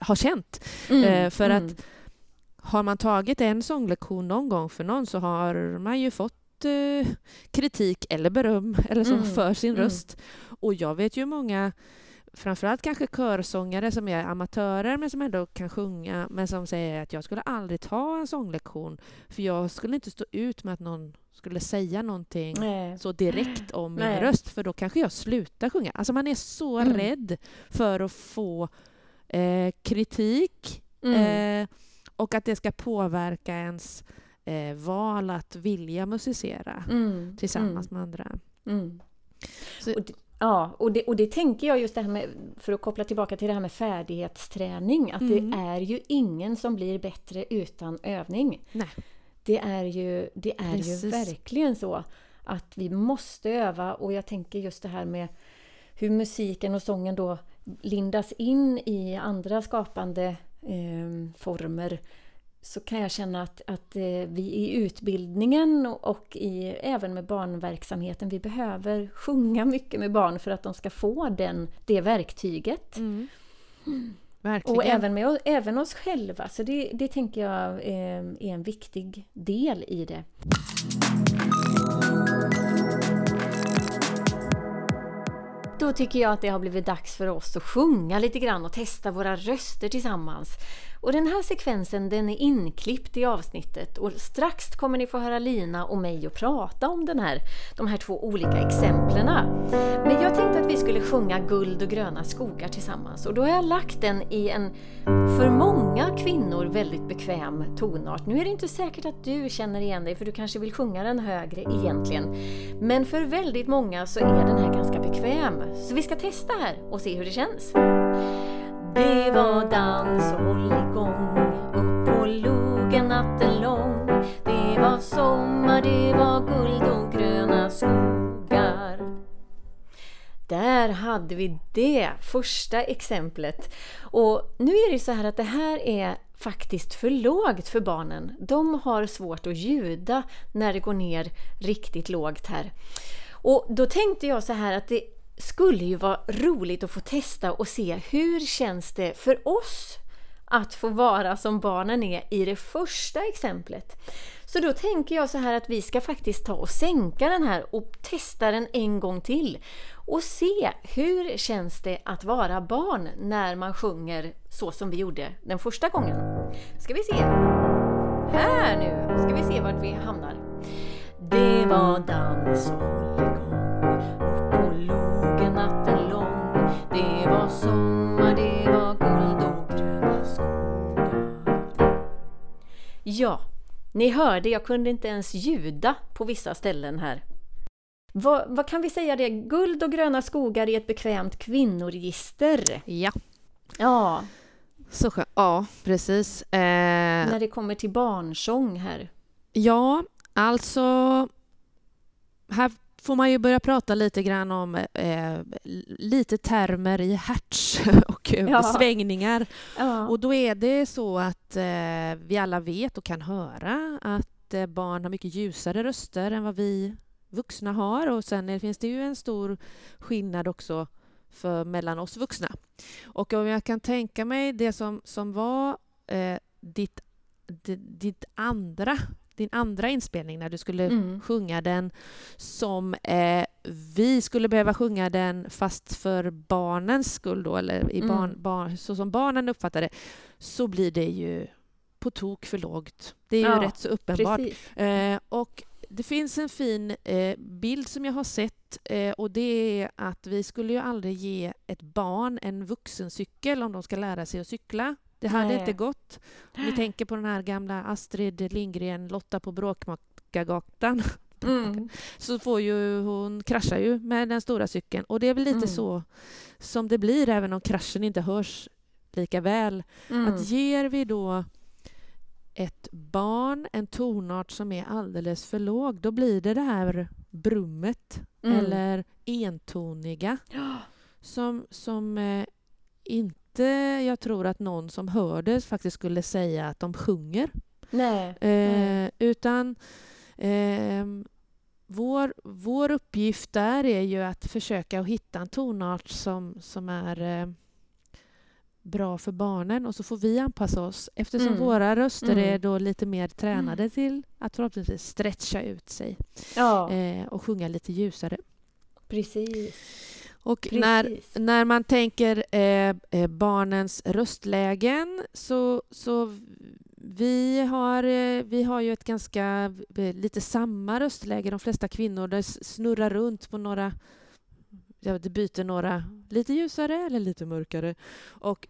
har känt. Mm, Eh, för mm. att har man tagit en sånglektion någon gång för någon så har man ju fått eh, kritik eller beröm eller så Mm, för sin mm. röst. Och jag vet ju många, framförallt kanske körsångare som är amatörer men som ändå kan sjunga men som säger att jag skulle aldrig ta en sånglektion för jag skulle inte stå ut med att någon skulle säga någonting Nej. så direkt om min Nej. röst för då kanske jag slutar sjunga. Alltså man är så Mm. rädd för att få eh, kritik Mm. eh, och att det ska påverka ens eh, val att vilja musicera Mm, tillsammans med andra. Mm. Mm. Så- Och det, ja, och det, och det tänker jag just det här med, för att koppla tillbaka till det här med färdighetsträning, att Mm. det är ju ingen som blir bättre utan övning. Nej. Det är ju, det är ju verkligen så att vi måste öva och jag tänker just det här med hur musiken och sången då lindas in i andra skapande former så kan jag känna att, att eh, vi i utbildningen och, och i, även med barnverksamheten, vi behöver sjunga mycket med barn för att de ska få den, det verktyget. Mm. Verkligen. Och även, med, även oss själva, så det, det tänker jag eh, är en viktig del i det. Då tycker jag att det har blivit dags för oss att sjunga lite grann och testa våra röster tillsammans. Och den här sekvensen den är inklippt i avsnittet och strax kommer ni få höra Lina och mig och prata om den här, de här två olika exemplen. Men jag tänkte att vi skulle sjunga Guld och gröna skogar tillsammans och då har jag lagt den i en för många kvinnor väldigt bekväm tonart. Nu är det inte säkert att du känner igen dig för du kanske vill sjunga den högre egentligen. Men för väldigt många så är den här ganska bekväm. Så vi ska testa här och se hur det känns. Det var dans och håll upp på logen natten lång. Det var sommar, det var guld och gröna skogar. Där hade vi det första exemplet. Och nu är det så här att det här är faktiskt för lågt för barnen. De har svårt att ljuda när det går ner riktigt lågt här. Och då tänkte jag så här att det skulle ju vara roligt att få testa och se hur känns det för oss att få vara som barnen är i det första exemplet. Så då tänker jag så här att vi ska faktiskt ta och sänka den här och testa den en gång till och se hur känns det att vara barn när man sjunger så som vi gjorde den första gången. Ska vi se. Här nu ska vi se vart vi hamnar. Det var dans och det var sommar, det var guld och gröna skogar. Ja, ni hörde, jag kunde inte ens ljuda på vissa ställen här. Vad, vad kan vi säga det? Guld och gröna skogar i ett bekvämt kvinnoregister. Ja, Ja, så skönt. Ja, precis. Eh, när det kommer till barnsång här. Ja, alltså... Här får man ju börja prata lite grann om eh, lite termer i hertz och eh, Ja. svängningar. Ja. Och då är det så att eh, vi alla vet och kan höra att eh, barn har mycket ljusare röster än vad vi vuxna har. Och sen är, finns det ju en stor skillnad också för, mellan oss vuxna. Och om jag kan tänka mig det som, som var eh, ditt, di- ditt andra, din andra inspelning när du skulle Mm. sjunga den som eh, vi skulle behöva sjunga den fast för barnens skull då, eller i barn, Mm. barn, så som barnen uppfattar det, så blir det ju på tok för lågt. Det är ju Ja, rätt så uppenbart. Eh, och det finns en fin eh, bild som jag har sett eh, och det är att vi skulle ju aldrig ge ett barn en vuxencykel om de ska lära sig att cykla. Det hade Nej. inte gått. Om vi tänker på den här gamla Astrid Lindgren, Lotta på Bråkmakargatan, Mm. så får ju hon kraschar ju med den stora cykeln. Och det är väl lite Mm. så som det blir även om kraschen inte hörs lika väl. Mm. Att ger vi då ett barn en tonart som är alldeles för låg, då blir det det här brummet Mm. eller entoniga som, som eh, inte jag tror att någon som hör det faktiskt skulle säga att de sjunger Nej. Eh, utan ehm, vår, vår uppgift där är ju att försöka att hitta en tonart som, som är eh, bra för barnen och så får vi anpassa oss eftersom Mm. våra röster Mm. är då lite mer tränade till att förhoppningsvis stretcha ut sig Ja, eh, och sjunga lite ljusare. precis. Och precis. när, när man tänker eh, eh, barnens röstlägen så, så vi har, eh, vi har ju ett ganska eh, lite samma röstläge. De flesta kvinnor det snurrar runt på några ja, det byter några lite ljusare eller lite mörkare. Och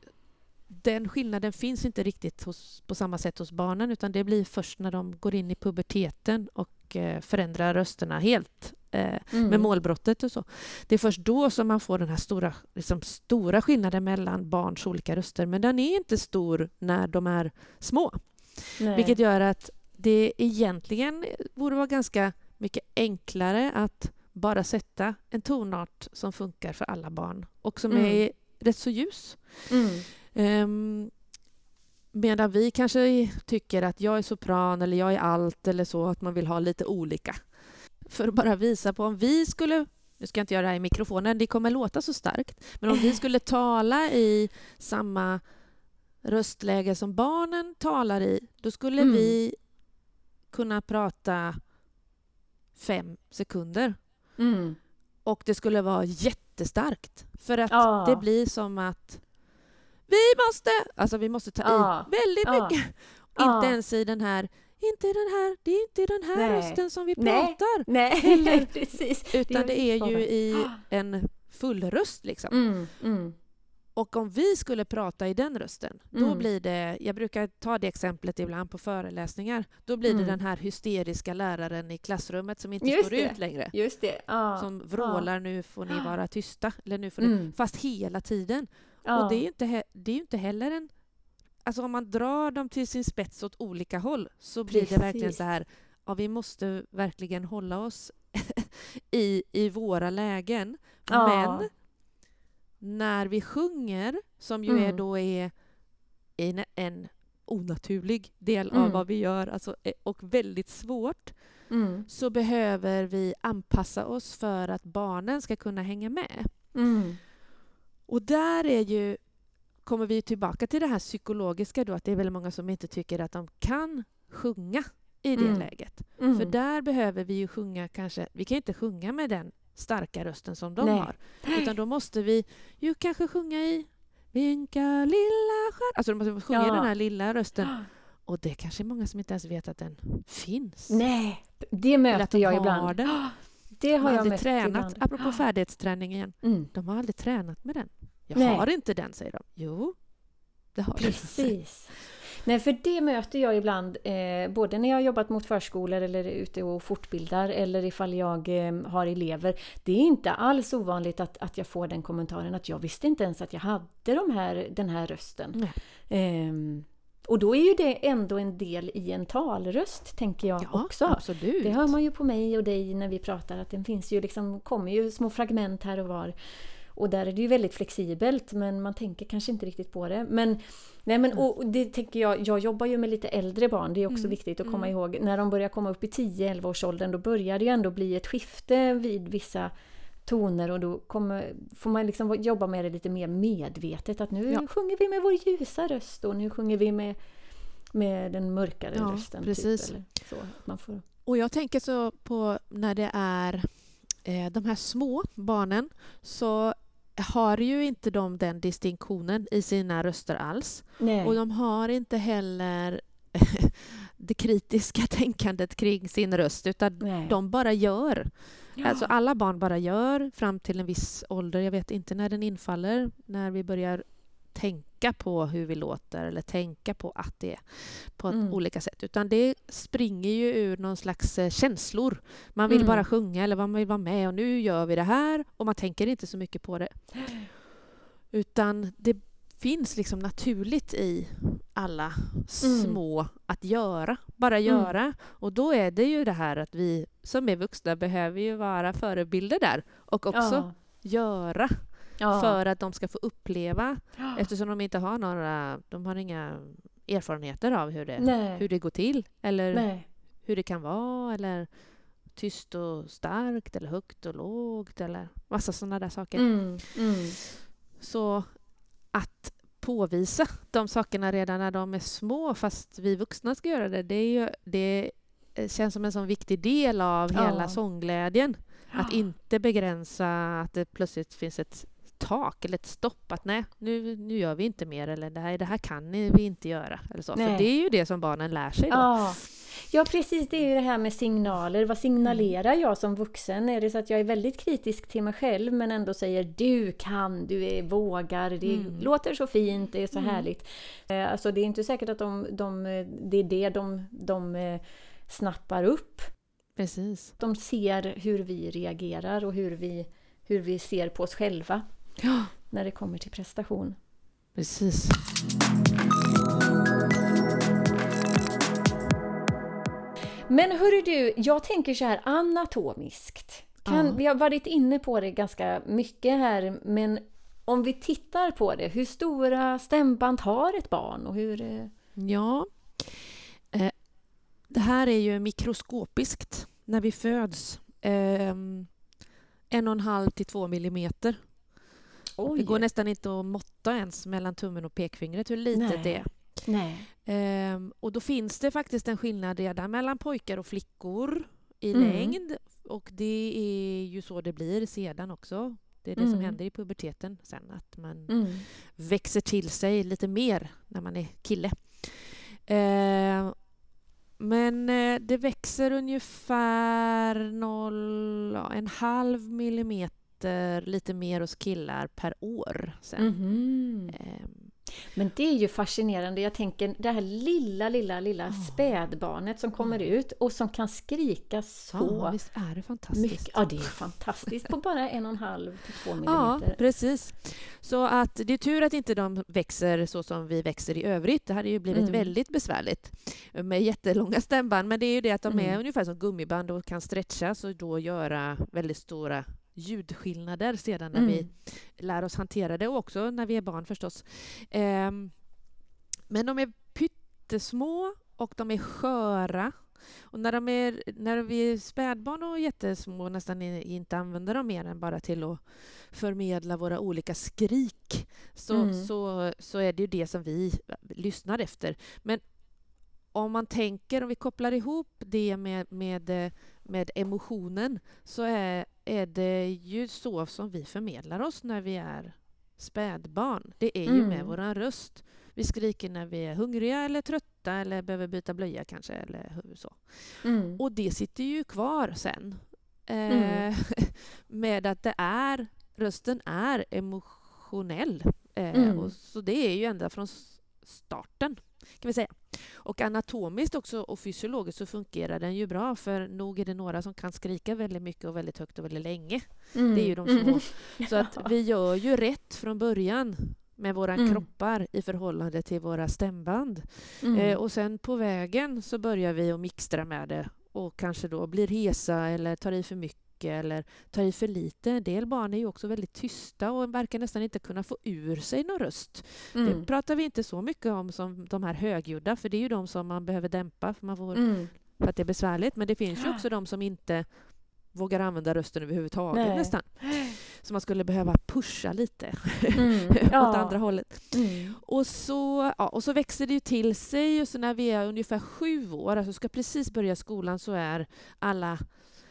den skillnaden finns inte riktigt hos, på samma sätt hos barnen utan det blir först när de går in i puberteten och förändrar rösterna helt eh, Mm. med målbrottet och så. Det är först då som man får den här stora, liksom stora skillnaden mellan barns olika röster. Men den är inte stor när de är små. Nej. Vilket gör att det egentligen borde vara ganska mycket enklare att bara sätta en tonart som funkar för alla barn och som Mm. är rätt så ljus. Mm. Um, medan vi kanske tycker att jag är sopran eller jag är allt eller så, att man vill ha lite olika. För att bara visa på om vi skulle, nu ska jag inte göra det här i mikrofonen, det kommer låta så starkt, men om vi skulle tala i samma röstläge som barnen talar i, då skulle Mm. vi kunna prata fem sekunder Mm. och det skulle vara jättestarkt. För att Ja. det blir som att vi måste, alltså vi måste ta Ja. i väldigt Ja. mycket. Inte ens i den här, inte den här, det är inte den här Nej. rösten som vi Nej. pratar. Nej, Eller- precis. Utan det är ju i en fullröst liksom. Mm. Mm. Och om vi skulle prata i den rösten, då Mm. blir det, jag brukar ta det exemplet ibland på föreläsningar, då blir det Mm. den här hysteriska läraren i klassrummet som inte Just står det. ut längre. Just det. Ja. Som vrålar nu får ni vara tysta, eller nu får ni, Mm. fast hela tiden. Ja. Och det är ju inte, det är inte heller en... Alltså om man drar dem till sin spets åt olika håll så blir det verkligen Precis. så här, ja vi måste verkligen hålla oss i, i våra lägen. Ja. Men när vi sjunger, som ju är Mm. då är en, en onaturlig del Mm. av vad vi gör alltså, eh, och väldigt svårt, Mm. så behöver vi anpassa oss för att barnen ska kunna hänga med. Mm. Och där är ju, kommer vi tillbaka till det här psykologiska då, att det är väldigt många som inte tycker att de kan sjunga i det Mm. läget. Mm. För där behöver vi ju sjunga kanske, vi kan inte sjunga med den starka rösten som de Nej. har. Utan då måste vi ju kanske sjunga i Vinka lilla stjärna. Alltså då måste sjunga Ja. den här lilla rösten. Och det är kanske många som inte ens vet att den finns. Nej, det möter de jag har ibland. den. Det De har har jag aldrig mött tränat, ibland. apropå färdighetsträning igen. Mm. De har aldrig tränat med den. Jag Nej. har inte den, säger de. Jo, det har. Precis. Nej, för det möter jag ibland, eh, både när jag har jobbat mot förskolor eller ute och fortbildar eller ifall jag eh, har elever. Det är inte alls ovanligt att, att jag får den kommentaren att jag visste inte ens att jag hade de här, den här rösten. Nej. Ehm, och då är ju det ändå en del i en talröst, tänker jag Ja, också. absolut. Det hör man ju på mig och dig när vi pratar att den finns ju liksom, kommer ju små fragment här och var. Och där är det ju väldigt flexibelt men man tänker kanske inte riktigt på det. Men, nej men, och det tänker jag, jag jobbar ju med lite äldre barn, det är också Mm, viktigt att komma mm. ihåg. När de börjar komma upp i 10-11 års åldern då börjar det ju ändå bli ett skifte vid vissa toner och då kommer, får man liksom jobba med det lite mer medvetet. Att nu Ja. sjunger vi med vår ljusa röst och nu sjunger vi med, med den mörkare Ja, rösten. precis. Typ, så, att man får, Och jag tänker så på när det är eh, de här små barnen så har ju inte de den distinktionen i sina röster alls. nej. Och de har inte heller det kritiska tänkandet kring sin röst utan nej. de bara gör. Ja. Alltså alla barn bara gör fram till en viss ålder. Jag vet inte när den infaller, när vi börjar tänka på hur vi låter eller tänka på att det är på Mm. olika sätt. Utan det springer ju ur någon slags eh, känslor. Man vill Mm. bara sjunga eller man vill vara med och nu gör vi det här och man tänker inte så mycket på det. Utan det finns liksom naturligt i alla små att göra, bara Mm. göra. Och då är det ju det här att vi som är vuxna behöver ju vara förebilder där och också ja. göra Ja. för att de ska få uppleva eftersom de inte har några, de har inga erfarenheter av hur det, hur det går till eller Nej. hur det kan vara eller tyst och starkt eller högt och lågt eller massa sådana där saker. Mm, mm. Så att påvisa de sakerna redan när de är små, fast vi vuxna ska göra det, det, är ju, det känns som en sån viktig del av ja. hela sångglädjen. Att inte begränsa att det plötsligt finns ett tak eller ett stopp. Att nej, nu, nu gör vi inte mer eller det här, det här kan vi inte göra. Eller så. För det är ju det som barnen lär sig då. Ja. Ja precis, det är ju det här med signaler. Vad signalerar mm. jag som vuxen? Är det så att jag är väldigt kritisk till mig själv men ändå säger du kan, du är, vågar, det mm. låter så fint, det är så mm. härligt. Eh, alltså det är inte säkert att de, de, det är det de, de eh, snappar upp. Precis. De ser hur vi reagerar och hur vi, hur vi ser på oss själva ja. när det kommer till prestation. Precis. Men hörru du, jag tänker så här anatomiskt. Kan, ja. Vi har varit inne på det ganska mycket här, men om vi tittar på det, hur stora stämband har ett barn? Och hur... Eh? Ja, eh, det här är ju mikroskopiskt när vi föds. Eh, en och en halv till två millimeter. Oj. Det går nästan inte att måtta ens mellan tummen och pekfingret hur litet Nej. det är. Nej. Ehm, och då finns det faktiskt en skillnad redan mellan pojkar och flickor i mm. längd. Och det är ju så det blir sedan också. Det är det mm. som händer i puberteten sen, att man mm. växer till sig lite mer när man är kille. Ehm, men eh, det växer ungefär noll, en halv millimeter lite mer hos killar per år sen. Mm. Men det är ju fascinerande. Jag tänker det här lilla, lilla, lilla oh. spädbarnet som kommer mm. ut och som kan skrika så ja, visst är det fantastiskt? Mycket. Ja, det är fantastiskt på bara en och en halv till två millimeter. Ja, precis. Så att det är tur att inte de växer så som vi växer i övrigt. Det hade ju blivit mm. väldigt besvärligt med jättelånga stämband. Men det är ju det att de är mm. ungefär som gummiband och kan stretchas och då göra väldigt stora ljudskillnader sedan när mm. vi lär oss hantera det och också när vi är barn förstås. Eh, men de är pyttesmå och de är sköra. Och när, de är, när vi är spädbarn och jättesmå nästan inte använder dem mer än bara till att förmedla våra olika skrik så, mm. så, så är det ju det som vi lyssnar efter. Men om man tänker, om vi kopplar ihop det med, med, med emotionen så är, är det ju så som vi förmedlar oss när vi är spädbarn. Det är ju mm. med vår röst. Vi skriker när vi är hungriga eller trötta eller behöver byta blöja kanske. Eller så. Mm. Och det sitter ju kvar sen. Mm. Eh, med att det är, rösten är emotionell. Eh, mm. och så det är ju ända från starten kan vi säga. Och anatomiskt också och fysiologiskt så fungerar den ju bra för nog är det några som kan skrika väldigt mycket och väldigt högt och väldigt länge. Mm. Det är ju de små. Mm. Så att vi gör ju rätt från början med våra mm. kroppar i förhållande till våra stämband. Mm. Eh, och sen på vägen så börjar vi att mixtra med det och kanske då blir hesa eller tar i för mycket mycket eller tar i för lite. En del barn är ju också väldigt tysta och verkar nästan inte kunna få ur sig någon röst. Mm. Det pratar vi inte så mycket om som de här högljudda, för det är ju de som man behöver dämpa för, man får, mm. för att det är besvärligt. Men det finns ju också de som inte vågar använda rösten överhuvudtaget Nej. nästan. Så man skulle behöva pusha lite mm. ja. åt andra hållet. Mm. Och, så, ja, och så växer det ju till sig och så när vi är ungefär sju år, alltså ska precis börja skolan, så är alla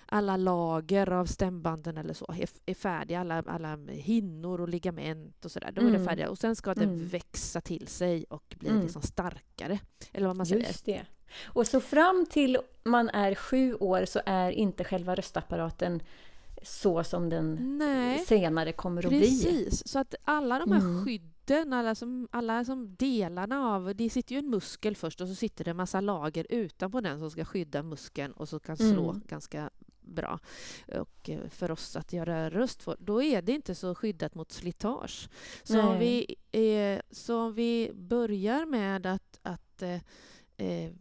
alla lager av stämbanden eller så är, är färdiga, alla, alla hinnor och ligament och sådär, då är det mm. färdiga. Och sen ska det mm. växa till sig och bli mm. liksom starkare. Eller vad man säger. Just det. Och så fram till man är sju år så är inte själva röstapparaten så som den Nej, senare kommer att precis. bli. Precis, så att alla de här mm. skydden, alla som, alla som delarna av... Det sitter ju en muskel först och så sitter det en massa lager utanpå den som ska skydda muskeln och så kan slå mm. ganska bra och eh, för oss att göra röst för, då är det inte så skyddat mot slitage. Så om vi, eh, så om vi börjar med att, att eh, eh,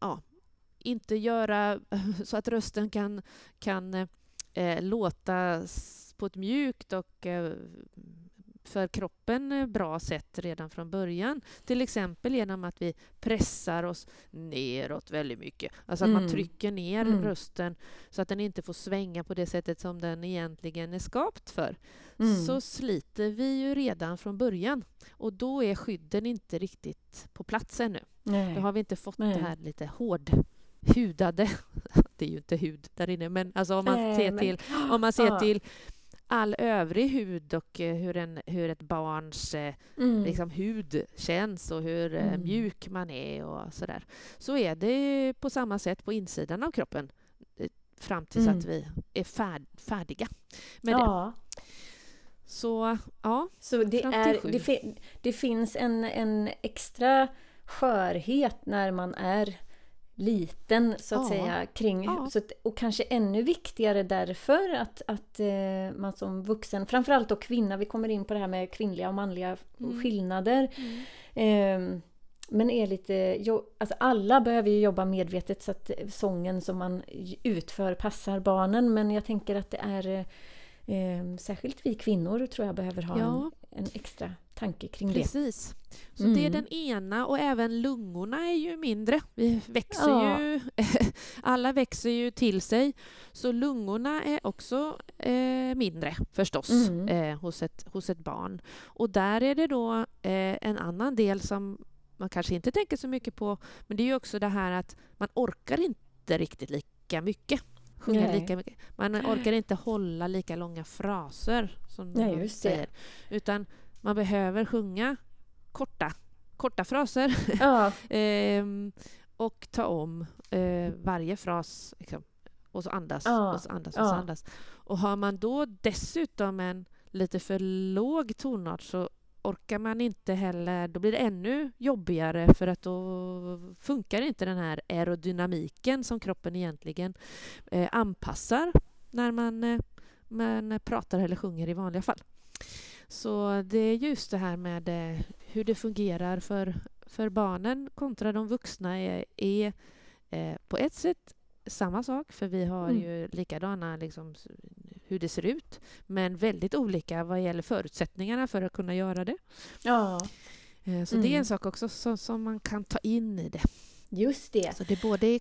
ja, inte göra så att rösten kan, kan eh, låta på ett mjukt och eh, för kroppen eh, bra sätt redan från början. Till exempel genom att vi pressar oss neråt väldigt mycket. Alltså att Mm. man trycker ner Mm. rösten så att den inte får svänga på det sättet som den egentligen är skapt för. Mm. Så sliter vi ju redan från början och då är skydden inte riktigt på plats ännu. Nej. Då har vi inte fått Nej. det här lite hårdhudade. Det är ju inte hud där inne, men alltså om man Nej, ser men- till om man ser till all övrig hud och eh, hur, en, hur ett barns eh, Mm. liksom, hud känns och hur eh, Mm. mjuk man är och sådär. Så är det på samma sätt på insidan av kroppen fram tills Mm. att vi är färd, färdiga med det. ja. Så ja, Så det, är, det, fi- det finns en, en extra skörhet när man är liten så att Ja. säga kring Ja. så att, och kanske ännu viktigare därför att, att eh, man som vuxen, framförallt då kvinna, vi kommer in på det här med kvinnliga och manliga Mm. skillnader. Eh, men är lite, alltså alla behöver ju jobba medvetet så att sången som man utför passar barnen men jag tänker att det är eh, eh, särskilt vi kvinnor tror jag behöver ha Ja. en, en extra tanke kring det. Precis. Så Mm. det är den ena och även lungorna är ju mindre. Vi växer Ja. ju, alla växer ju till sig. Så lungorna är också eh, mindre förstås Mm. eh, hos, ett, hos ett barn. Och där är det då eh, en annan del som man kanske inte tänker så mycket på. Men det är ju också det här att man orkar inte riktigt lika mycket. Sjunga Nej. lika mycket. Man orkar inte hålla lika långa fraser som Nej, man just det. säger. Utan man behöver sjunga korta, korta fraser Ja, ehm, och ta om eh, varje fras liksom, och så andas Ja, och så andas och så andas. Och har man då dessutom en lite för låg tonart så orkar man inte heller, då blir det ännu jobbigare för att då funkar inte den här aerodynamiken som kroppen egentligen eh, anpassar när man, eh, man pratar eller sjunger i vanliga fall. Så det är just det här med eh, hur det fungerar för, för barnen kontra de vuxna är, är eh, på ett sätt samma sak, för vi har Mm. ju likadana liksom, hur det ser ut, men väldigt olika vad gäller förutsättningarna för att kunna göra det. ja, Eh, Så Mm. det är en sak också som, som man kan ta in i det. just det. Så det är både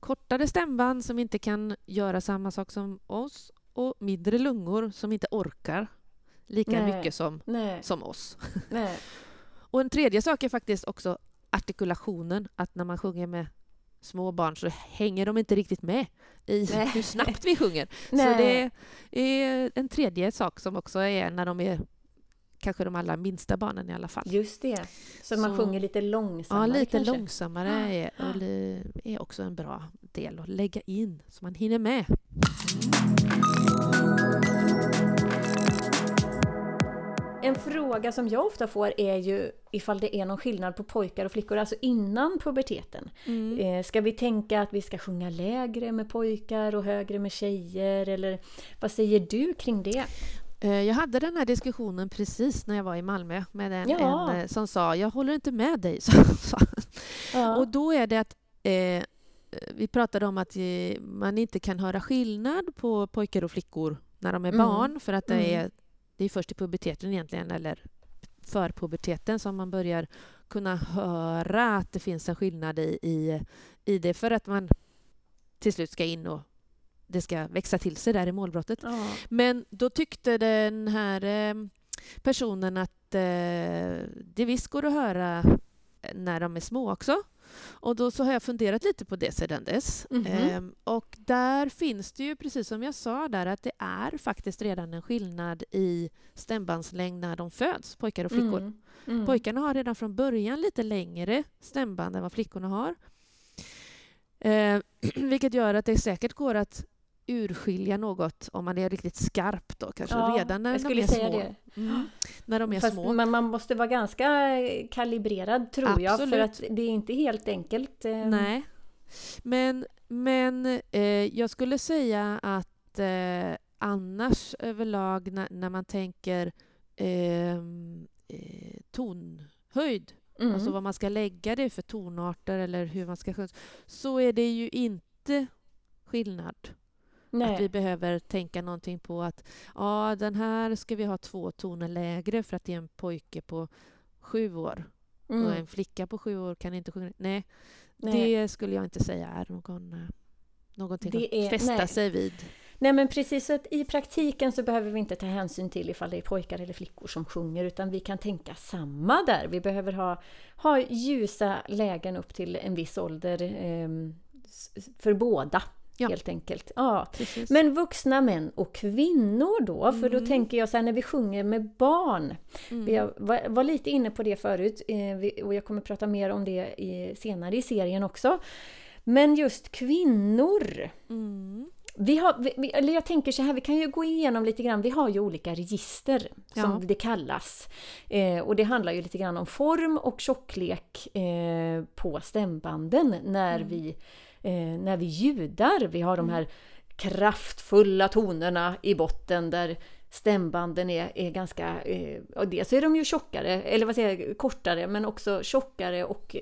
kortare stämband som inte kan göra samma sak som oss och mindre lungor som inte orkar lika Nej. mycket som, Nej, som oss. nej. Och en tredje sak är faktiskt också artikulationen, att när man sjunger med små barn så hänger de inte riktigt med i Nej. hur snabbt vi sjunger. Så Nej. det är en tredje sak som också är när de är kanske de allra minsta barnen i alla fall. Just det. Så, man Så- sjunger lite Ja, långsammare lite kanske? långsammare är, och li- är också en bra del att lägga in så man hinner med. En fråga som jag ofta får är ju ifall det är någon skillnad på pojkar och flickor, alltså innan puberteten. Eh, ska vi tänka att vi ska sjunga lägre med pojkar och högre med tjejer? Eller vad säger du kring det? Eh, Jag hade den här diskussionen precis när jag var i Malmö med en, Ja. en eh, som sa jag håller inte med dig. Ja. Och då är det att eh, vi pratade om att man inte kan höra skillnad på pojkar och flickor när de är Mm. barn för att det, Mm. är, det är först i puberteten egentligen eller för puberteten som man börjar kunna höra att det finns en skillnad i, i, i det för att man till slut ska in och det ska växa till sig där i målbrottet. ja. Men då tyckte den här eh, personen att eh, det visst går att höra när de är små också. Och då så har jag funderat lite på det sedan dess. Mhm. Ehm, och där finns det ju, precis som jag sa där, att det är faktiskt redan en skillnad i stämbandslängd när de föds, pojkar och flickor. Mm. Mm. Pojkarna har redan från början lite längre stämband än vad flickorna har. Eh, vilket gör att det säkert går att urskilja något om man är riktigt skarp då kanske Ja, redan när de skulle är små. Mm. När de är Fast små. man, man måste vara ganska kalibrerad tror jag, för Absolut. att det är inte helt enkelt. eh, Nej. Men, men eh, jag skulle säga att eh, annars överlag när, när man tänker ehm, eh, tonhöjd Mm. alltså vad man ska lägga det för tonarter eller hur man ska sjunga, så är det ju inte skillnad Nej. Att vi behöver tänka någonting på att ja, den här ska vi ha två toner lägre för att det är en pojke på sju år. Mm. Och en flicka på sju år kan inte sjunga. Nej, nej. det skulle jag inte säga är någon, eh, någonting det är, att fästa nej. sig vid. Nej men precis, så att i praktiken så behöver vi inte ta hänsyn till ifall det är pojkar eller flickor som sjunger utan vi kan tänka samma där. Vi behöver ha, ha ljusa lägen upp till en viss ålder eh, för båda. Ja. Helt enkelt. Ja. Men vuxna män och kvinnor då, mm. för då mm. tänker jag så här när vi sjunger med barn. Mm. Vi var, var, lite inne på det förut eh, och jag kommer prata mer om det i, senare i serien också. Men just kvinnor. Mm. Vi har, vi, eller jag tänker så här, vi kan ju gå igenom lite grann, vi har ju olika register som ja. det kallas. Eh, och det handlar ju lite grann om form och tjocklek eh, på stämbanden när, mm. vi, när vi ljudar. Vi har de mm. här kraftfulla tonerna i botten där stämbanden är, är ganska... Eh, dels är de ju tjockare, eller vad säger jag, kortare, men också tjockare och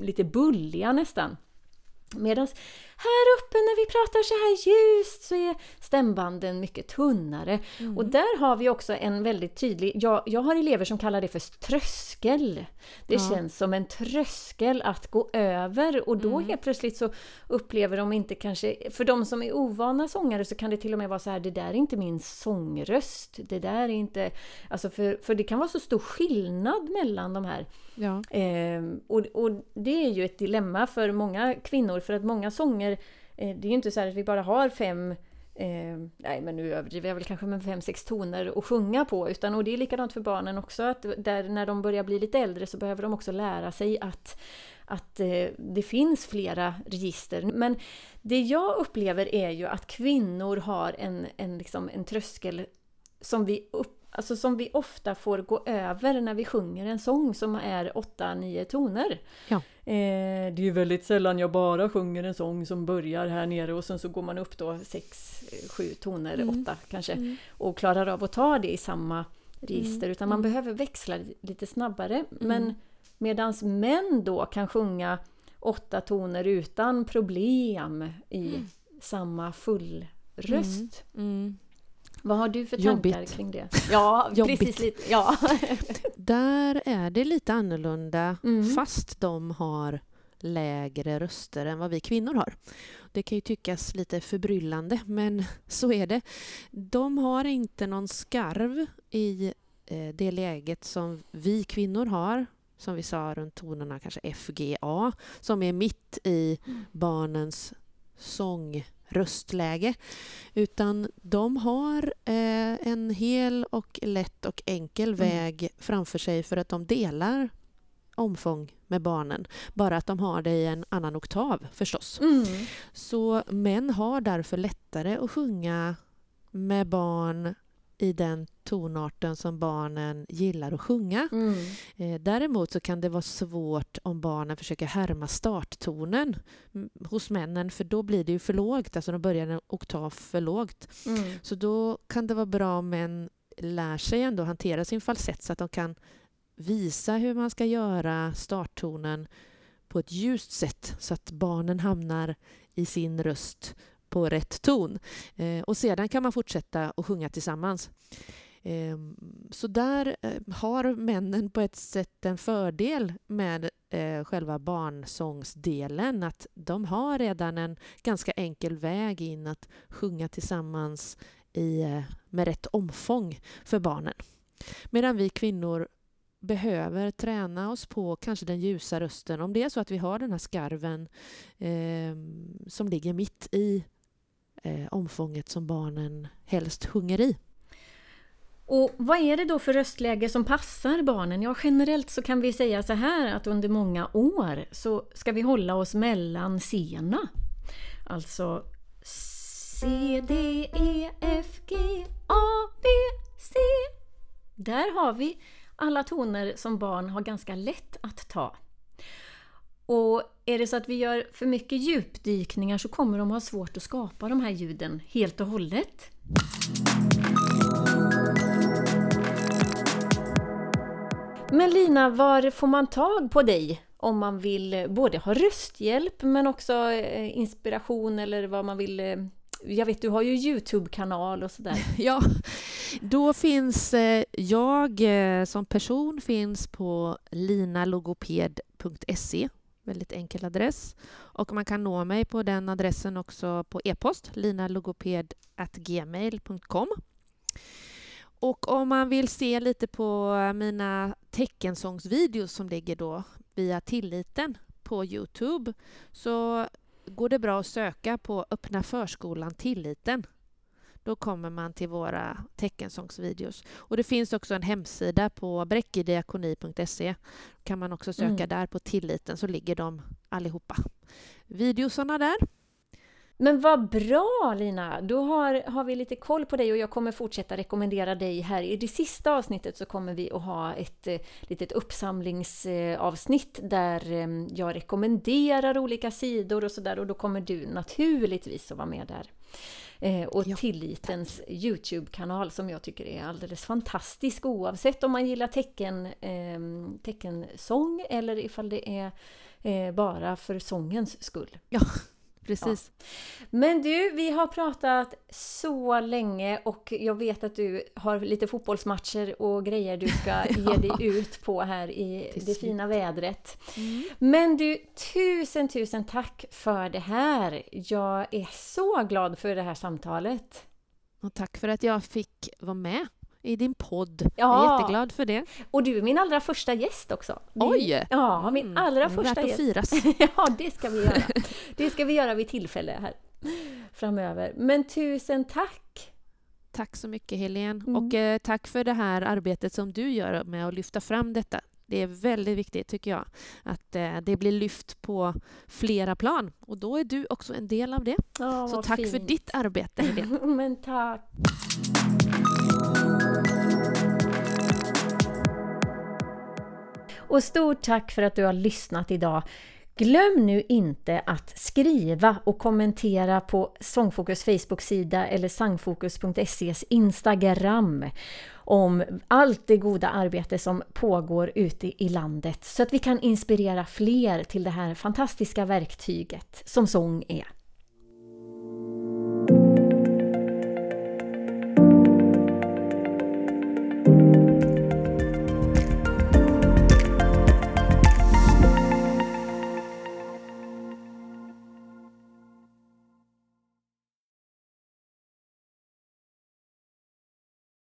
lite bulliga nästan. Medan här uppe när vi pratar så här ljust så är stämbanden mycket tunnare. Mm. Och där har vi också en väldigt tydlig, jag, jag har elever som kallar det för tröskel. Det ja. känns som en tröskel att gå över och då mm. helt plötsligt så upplever de inte kanske, för de som är ovana sångare så kan det till och med vara så här, det där är inte min sångröst. Det där är inte, alltså för, för det kan vara så stor skillnad mellan de här. Ja. Eh, och, och det är ju ett dilemma för många kvinnor för att många sånger, eh, det är ju inte så att vi bara har fem Eh, nej men nu överdriver jag väl kanske med fem, sex toner att sjunga på. Utan, och det är likadant för barnen också, att där, när de börjar bli lite äldre så behöver de också lära sig att, att eh, det finns flera register. Men det jag upplever är ju att kvinnor har en, en, liksom, en tröskel som vi upp, Alltså som vi ofta får gå över när vi sjunger en sång som är 8-9 toner. Ja. Eh, det är ju väldigt sällan jag bara sjunger en sång som börjar här nere och sen så går man upp då 6-7 toner, mm. 8 kanske, mm. och klarar av att ta det i samma register. Mm. Utan man mm. behöver växla lite snabbare. Mm. Men medans män då kan sjunga åtta toner utan problem i mm. samma fullröst. Vad har du för tankar Jobbigt. kring det? Ja, precis lite. Ja. Där är det lite annorlunda mm. fast de har lägre röster än vad vi kvinnor har. Det kan ju tyckas lite förbryllande, men så är det. De har inte någon skarv i eh, det läget som vi kvinnor har som vi sa runt tonerna kanske F, G, A som är mitt i mm. barnens sång röstläge. Utan de har eh, en hel och lätt och enkel mm. väg framför sig för att de delar omfång med barnen. Bara att de har det i en annan oktav förstås. Mm. Så män har därför lättare att sjunga med barn i den tonarten som barnen gillar att sjunga. Mm. Eh, däremot så kan det vara svårt om barnen försöker härma starttonen hos männen för då blir det ju för lågt, alltså de börjar en oktav för lågt. Mm. Så då kan det vara bra om män lär sig ändå hantera sin falsett så att de kan visa hur man ska göra starttonen på ett ljust sätt så att barnen hamnar i sin röst på rätt ton. Eh, och sedan kan man fortsätta att sjunga tillsammans. Ehm, så där eh, har männen på ett sätt en fördel med eh, själva barnsångsdelen. Att de har redan en ganska enkel väg in att sjunga tillsammans i, eh, med rätt omfång för barnen. Medan vi kvinnor behöver träna oss på kanske den ljusa rösten. Om det är så att vi har den här skarven eh, som ligger mitt i eh, omfånget som barnen helst sjunger i. Och vad är det då för röstläge som passar barnen? Ja, generellt så kan vi säga så här att under många år så ska vi hålla oss mellan C. Alltså C, D, E, F, G, A, B, C. Där har vi alla toner som barn har ganska lätt att ta. Och är det så att vi gör för mycket djupdykningar så kommer de ha svårt att skapa de här ljuden helt och hållet. Men Lina, var får man tag på dig om man vill både ha rösthjälp men också eh, inspiration eller vad man vill eh, jag vet du har ju Youtube-kanal och sådär. Ja, då finns eh, jag som person finns på linalogoped.se Väldigt enkel adress. Och man kan nå mig på den adressen också på e-post, linalogoped.gmail.com. Och om man vill se lite på mina teckensångsvideos som ligger då via Tilliten på Youtube så går det bra att söka på Öppna förskolan Tilliten. Då kommer man till våra teckensångsvideos. Och det finns också en hemsida på bräckidiakoni.se. kan man också söka mm. där på Tilliten så ligger de allihopa. Videosarna där. Men vad bra Lina! Då har, har vi lite koll på dig och jag kommer fortsätta rekommendera dig här. I det sista avsnittet så kommer vi att ha ett eh, litet uppsamlingsavsnitt där eh, jag rekommenderar olika sidor och sådär och då kommer du naturligtvis att vara med där. Eh, och ja, Tillitens Youtube-kanal som jag tycker är alldeles fantastisk oavsett om man gillar tecken, eh, teckensång eller ifall det är eh, bara för sångens skull. Ja, precis. Ja. Men du, vi har pratat så länge och jag vet att du har lite fotbollsmatcher och grejer du ska ge dig ut på här i det, det fina vädret. Mm. Men du, tusen tusen tack för det här! Jag är så glad för det här samtalet. Och tack för att jag fick vara med i din podd. Ja. Jag är jätteglad för det. Och du är min allra första gäst också. Oj! Ja, min mm. allra mm. första gäst. firas. ja, det ska vi göra. Det ska vi göra vid tillfälle här framöver. Men tusen tack! Tack så mycket Helene. Mm. Och eh, tack för det här arbetet som du gör med att lyfta fram detta. Det är väldigt viktigt, tycker jag, att eh, det blir lyft på flera plan. Och då är du också en del av det. Oh, så tack fint. för ditt arbete, Helene. Men tack! Och stort tack för att du har lyssnat idag. Glöm nu inte att skriva och kommentera på Sångfokus Facebook-sida eller sangfokus.ses Instagram om allt det goda arbete som pågår ute i landet så att vi kan inspirera fler till det här fantastiska verktyget som sång är.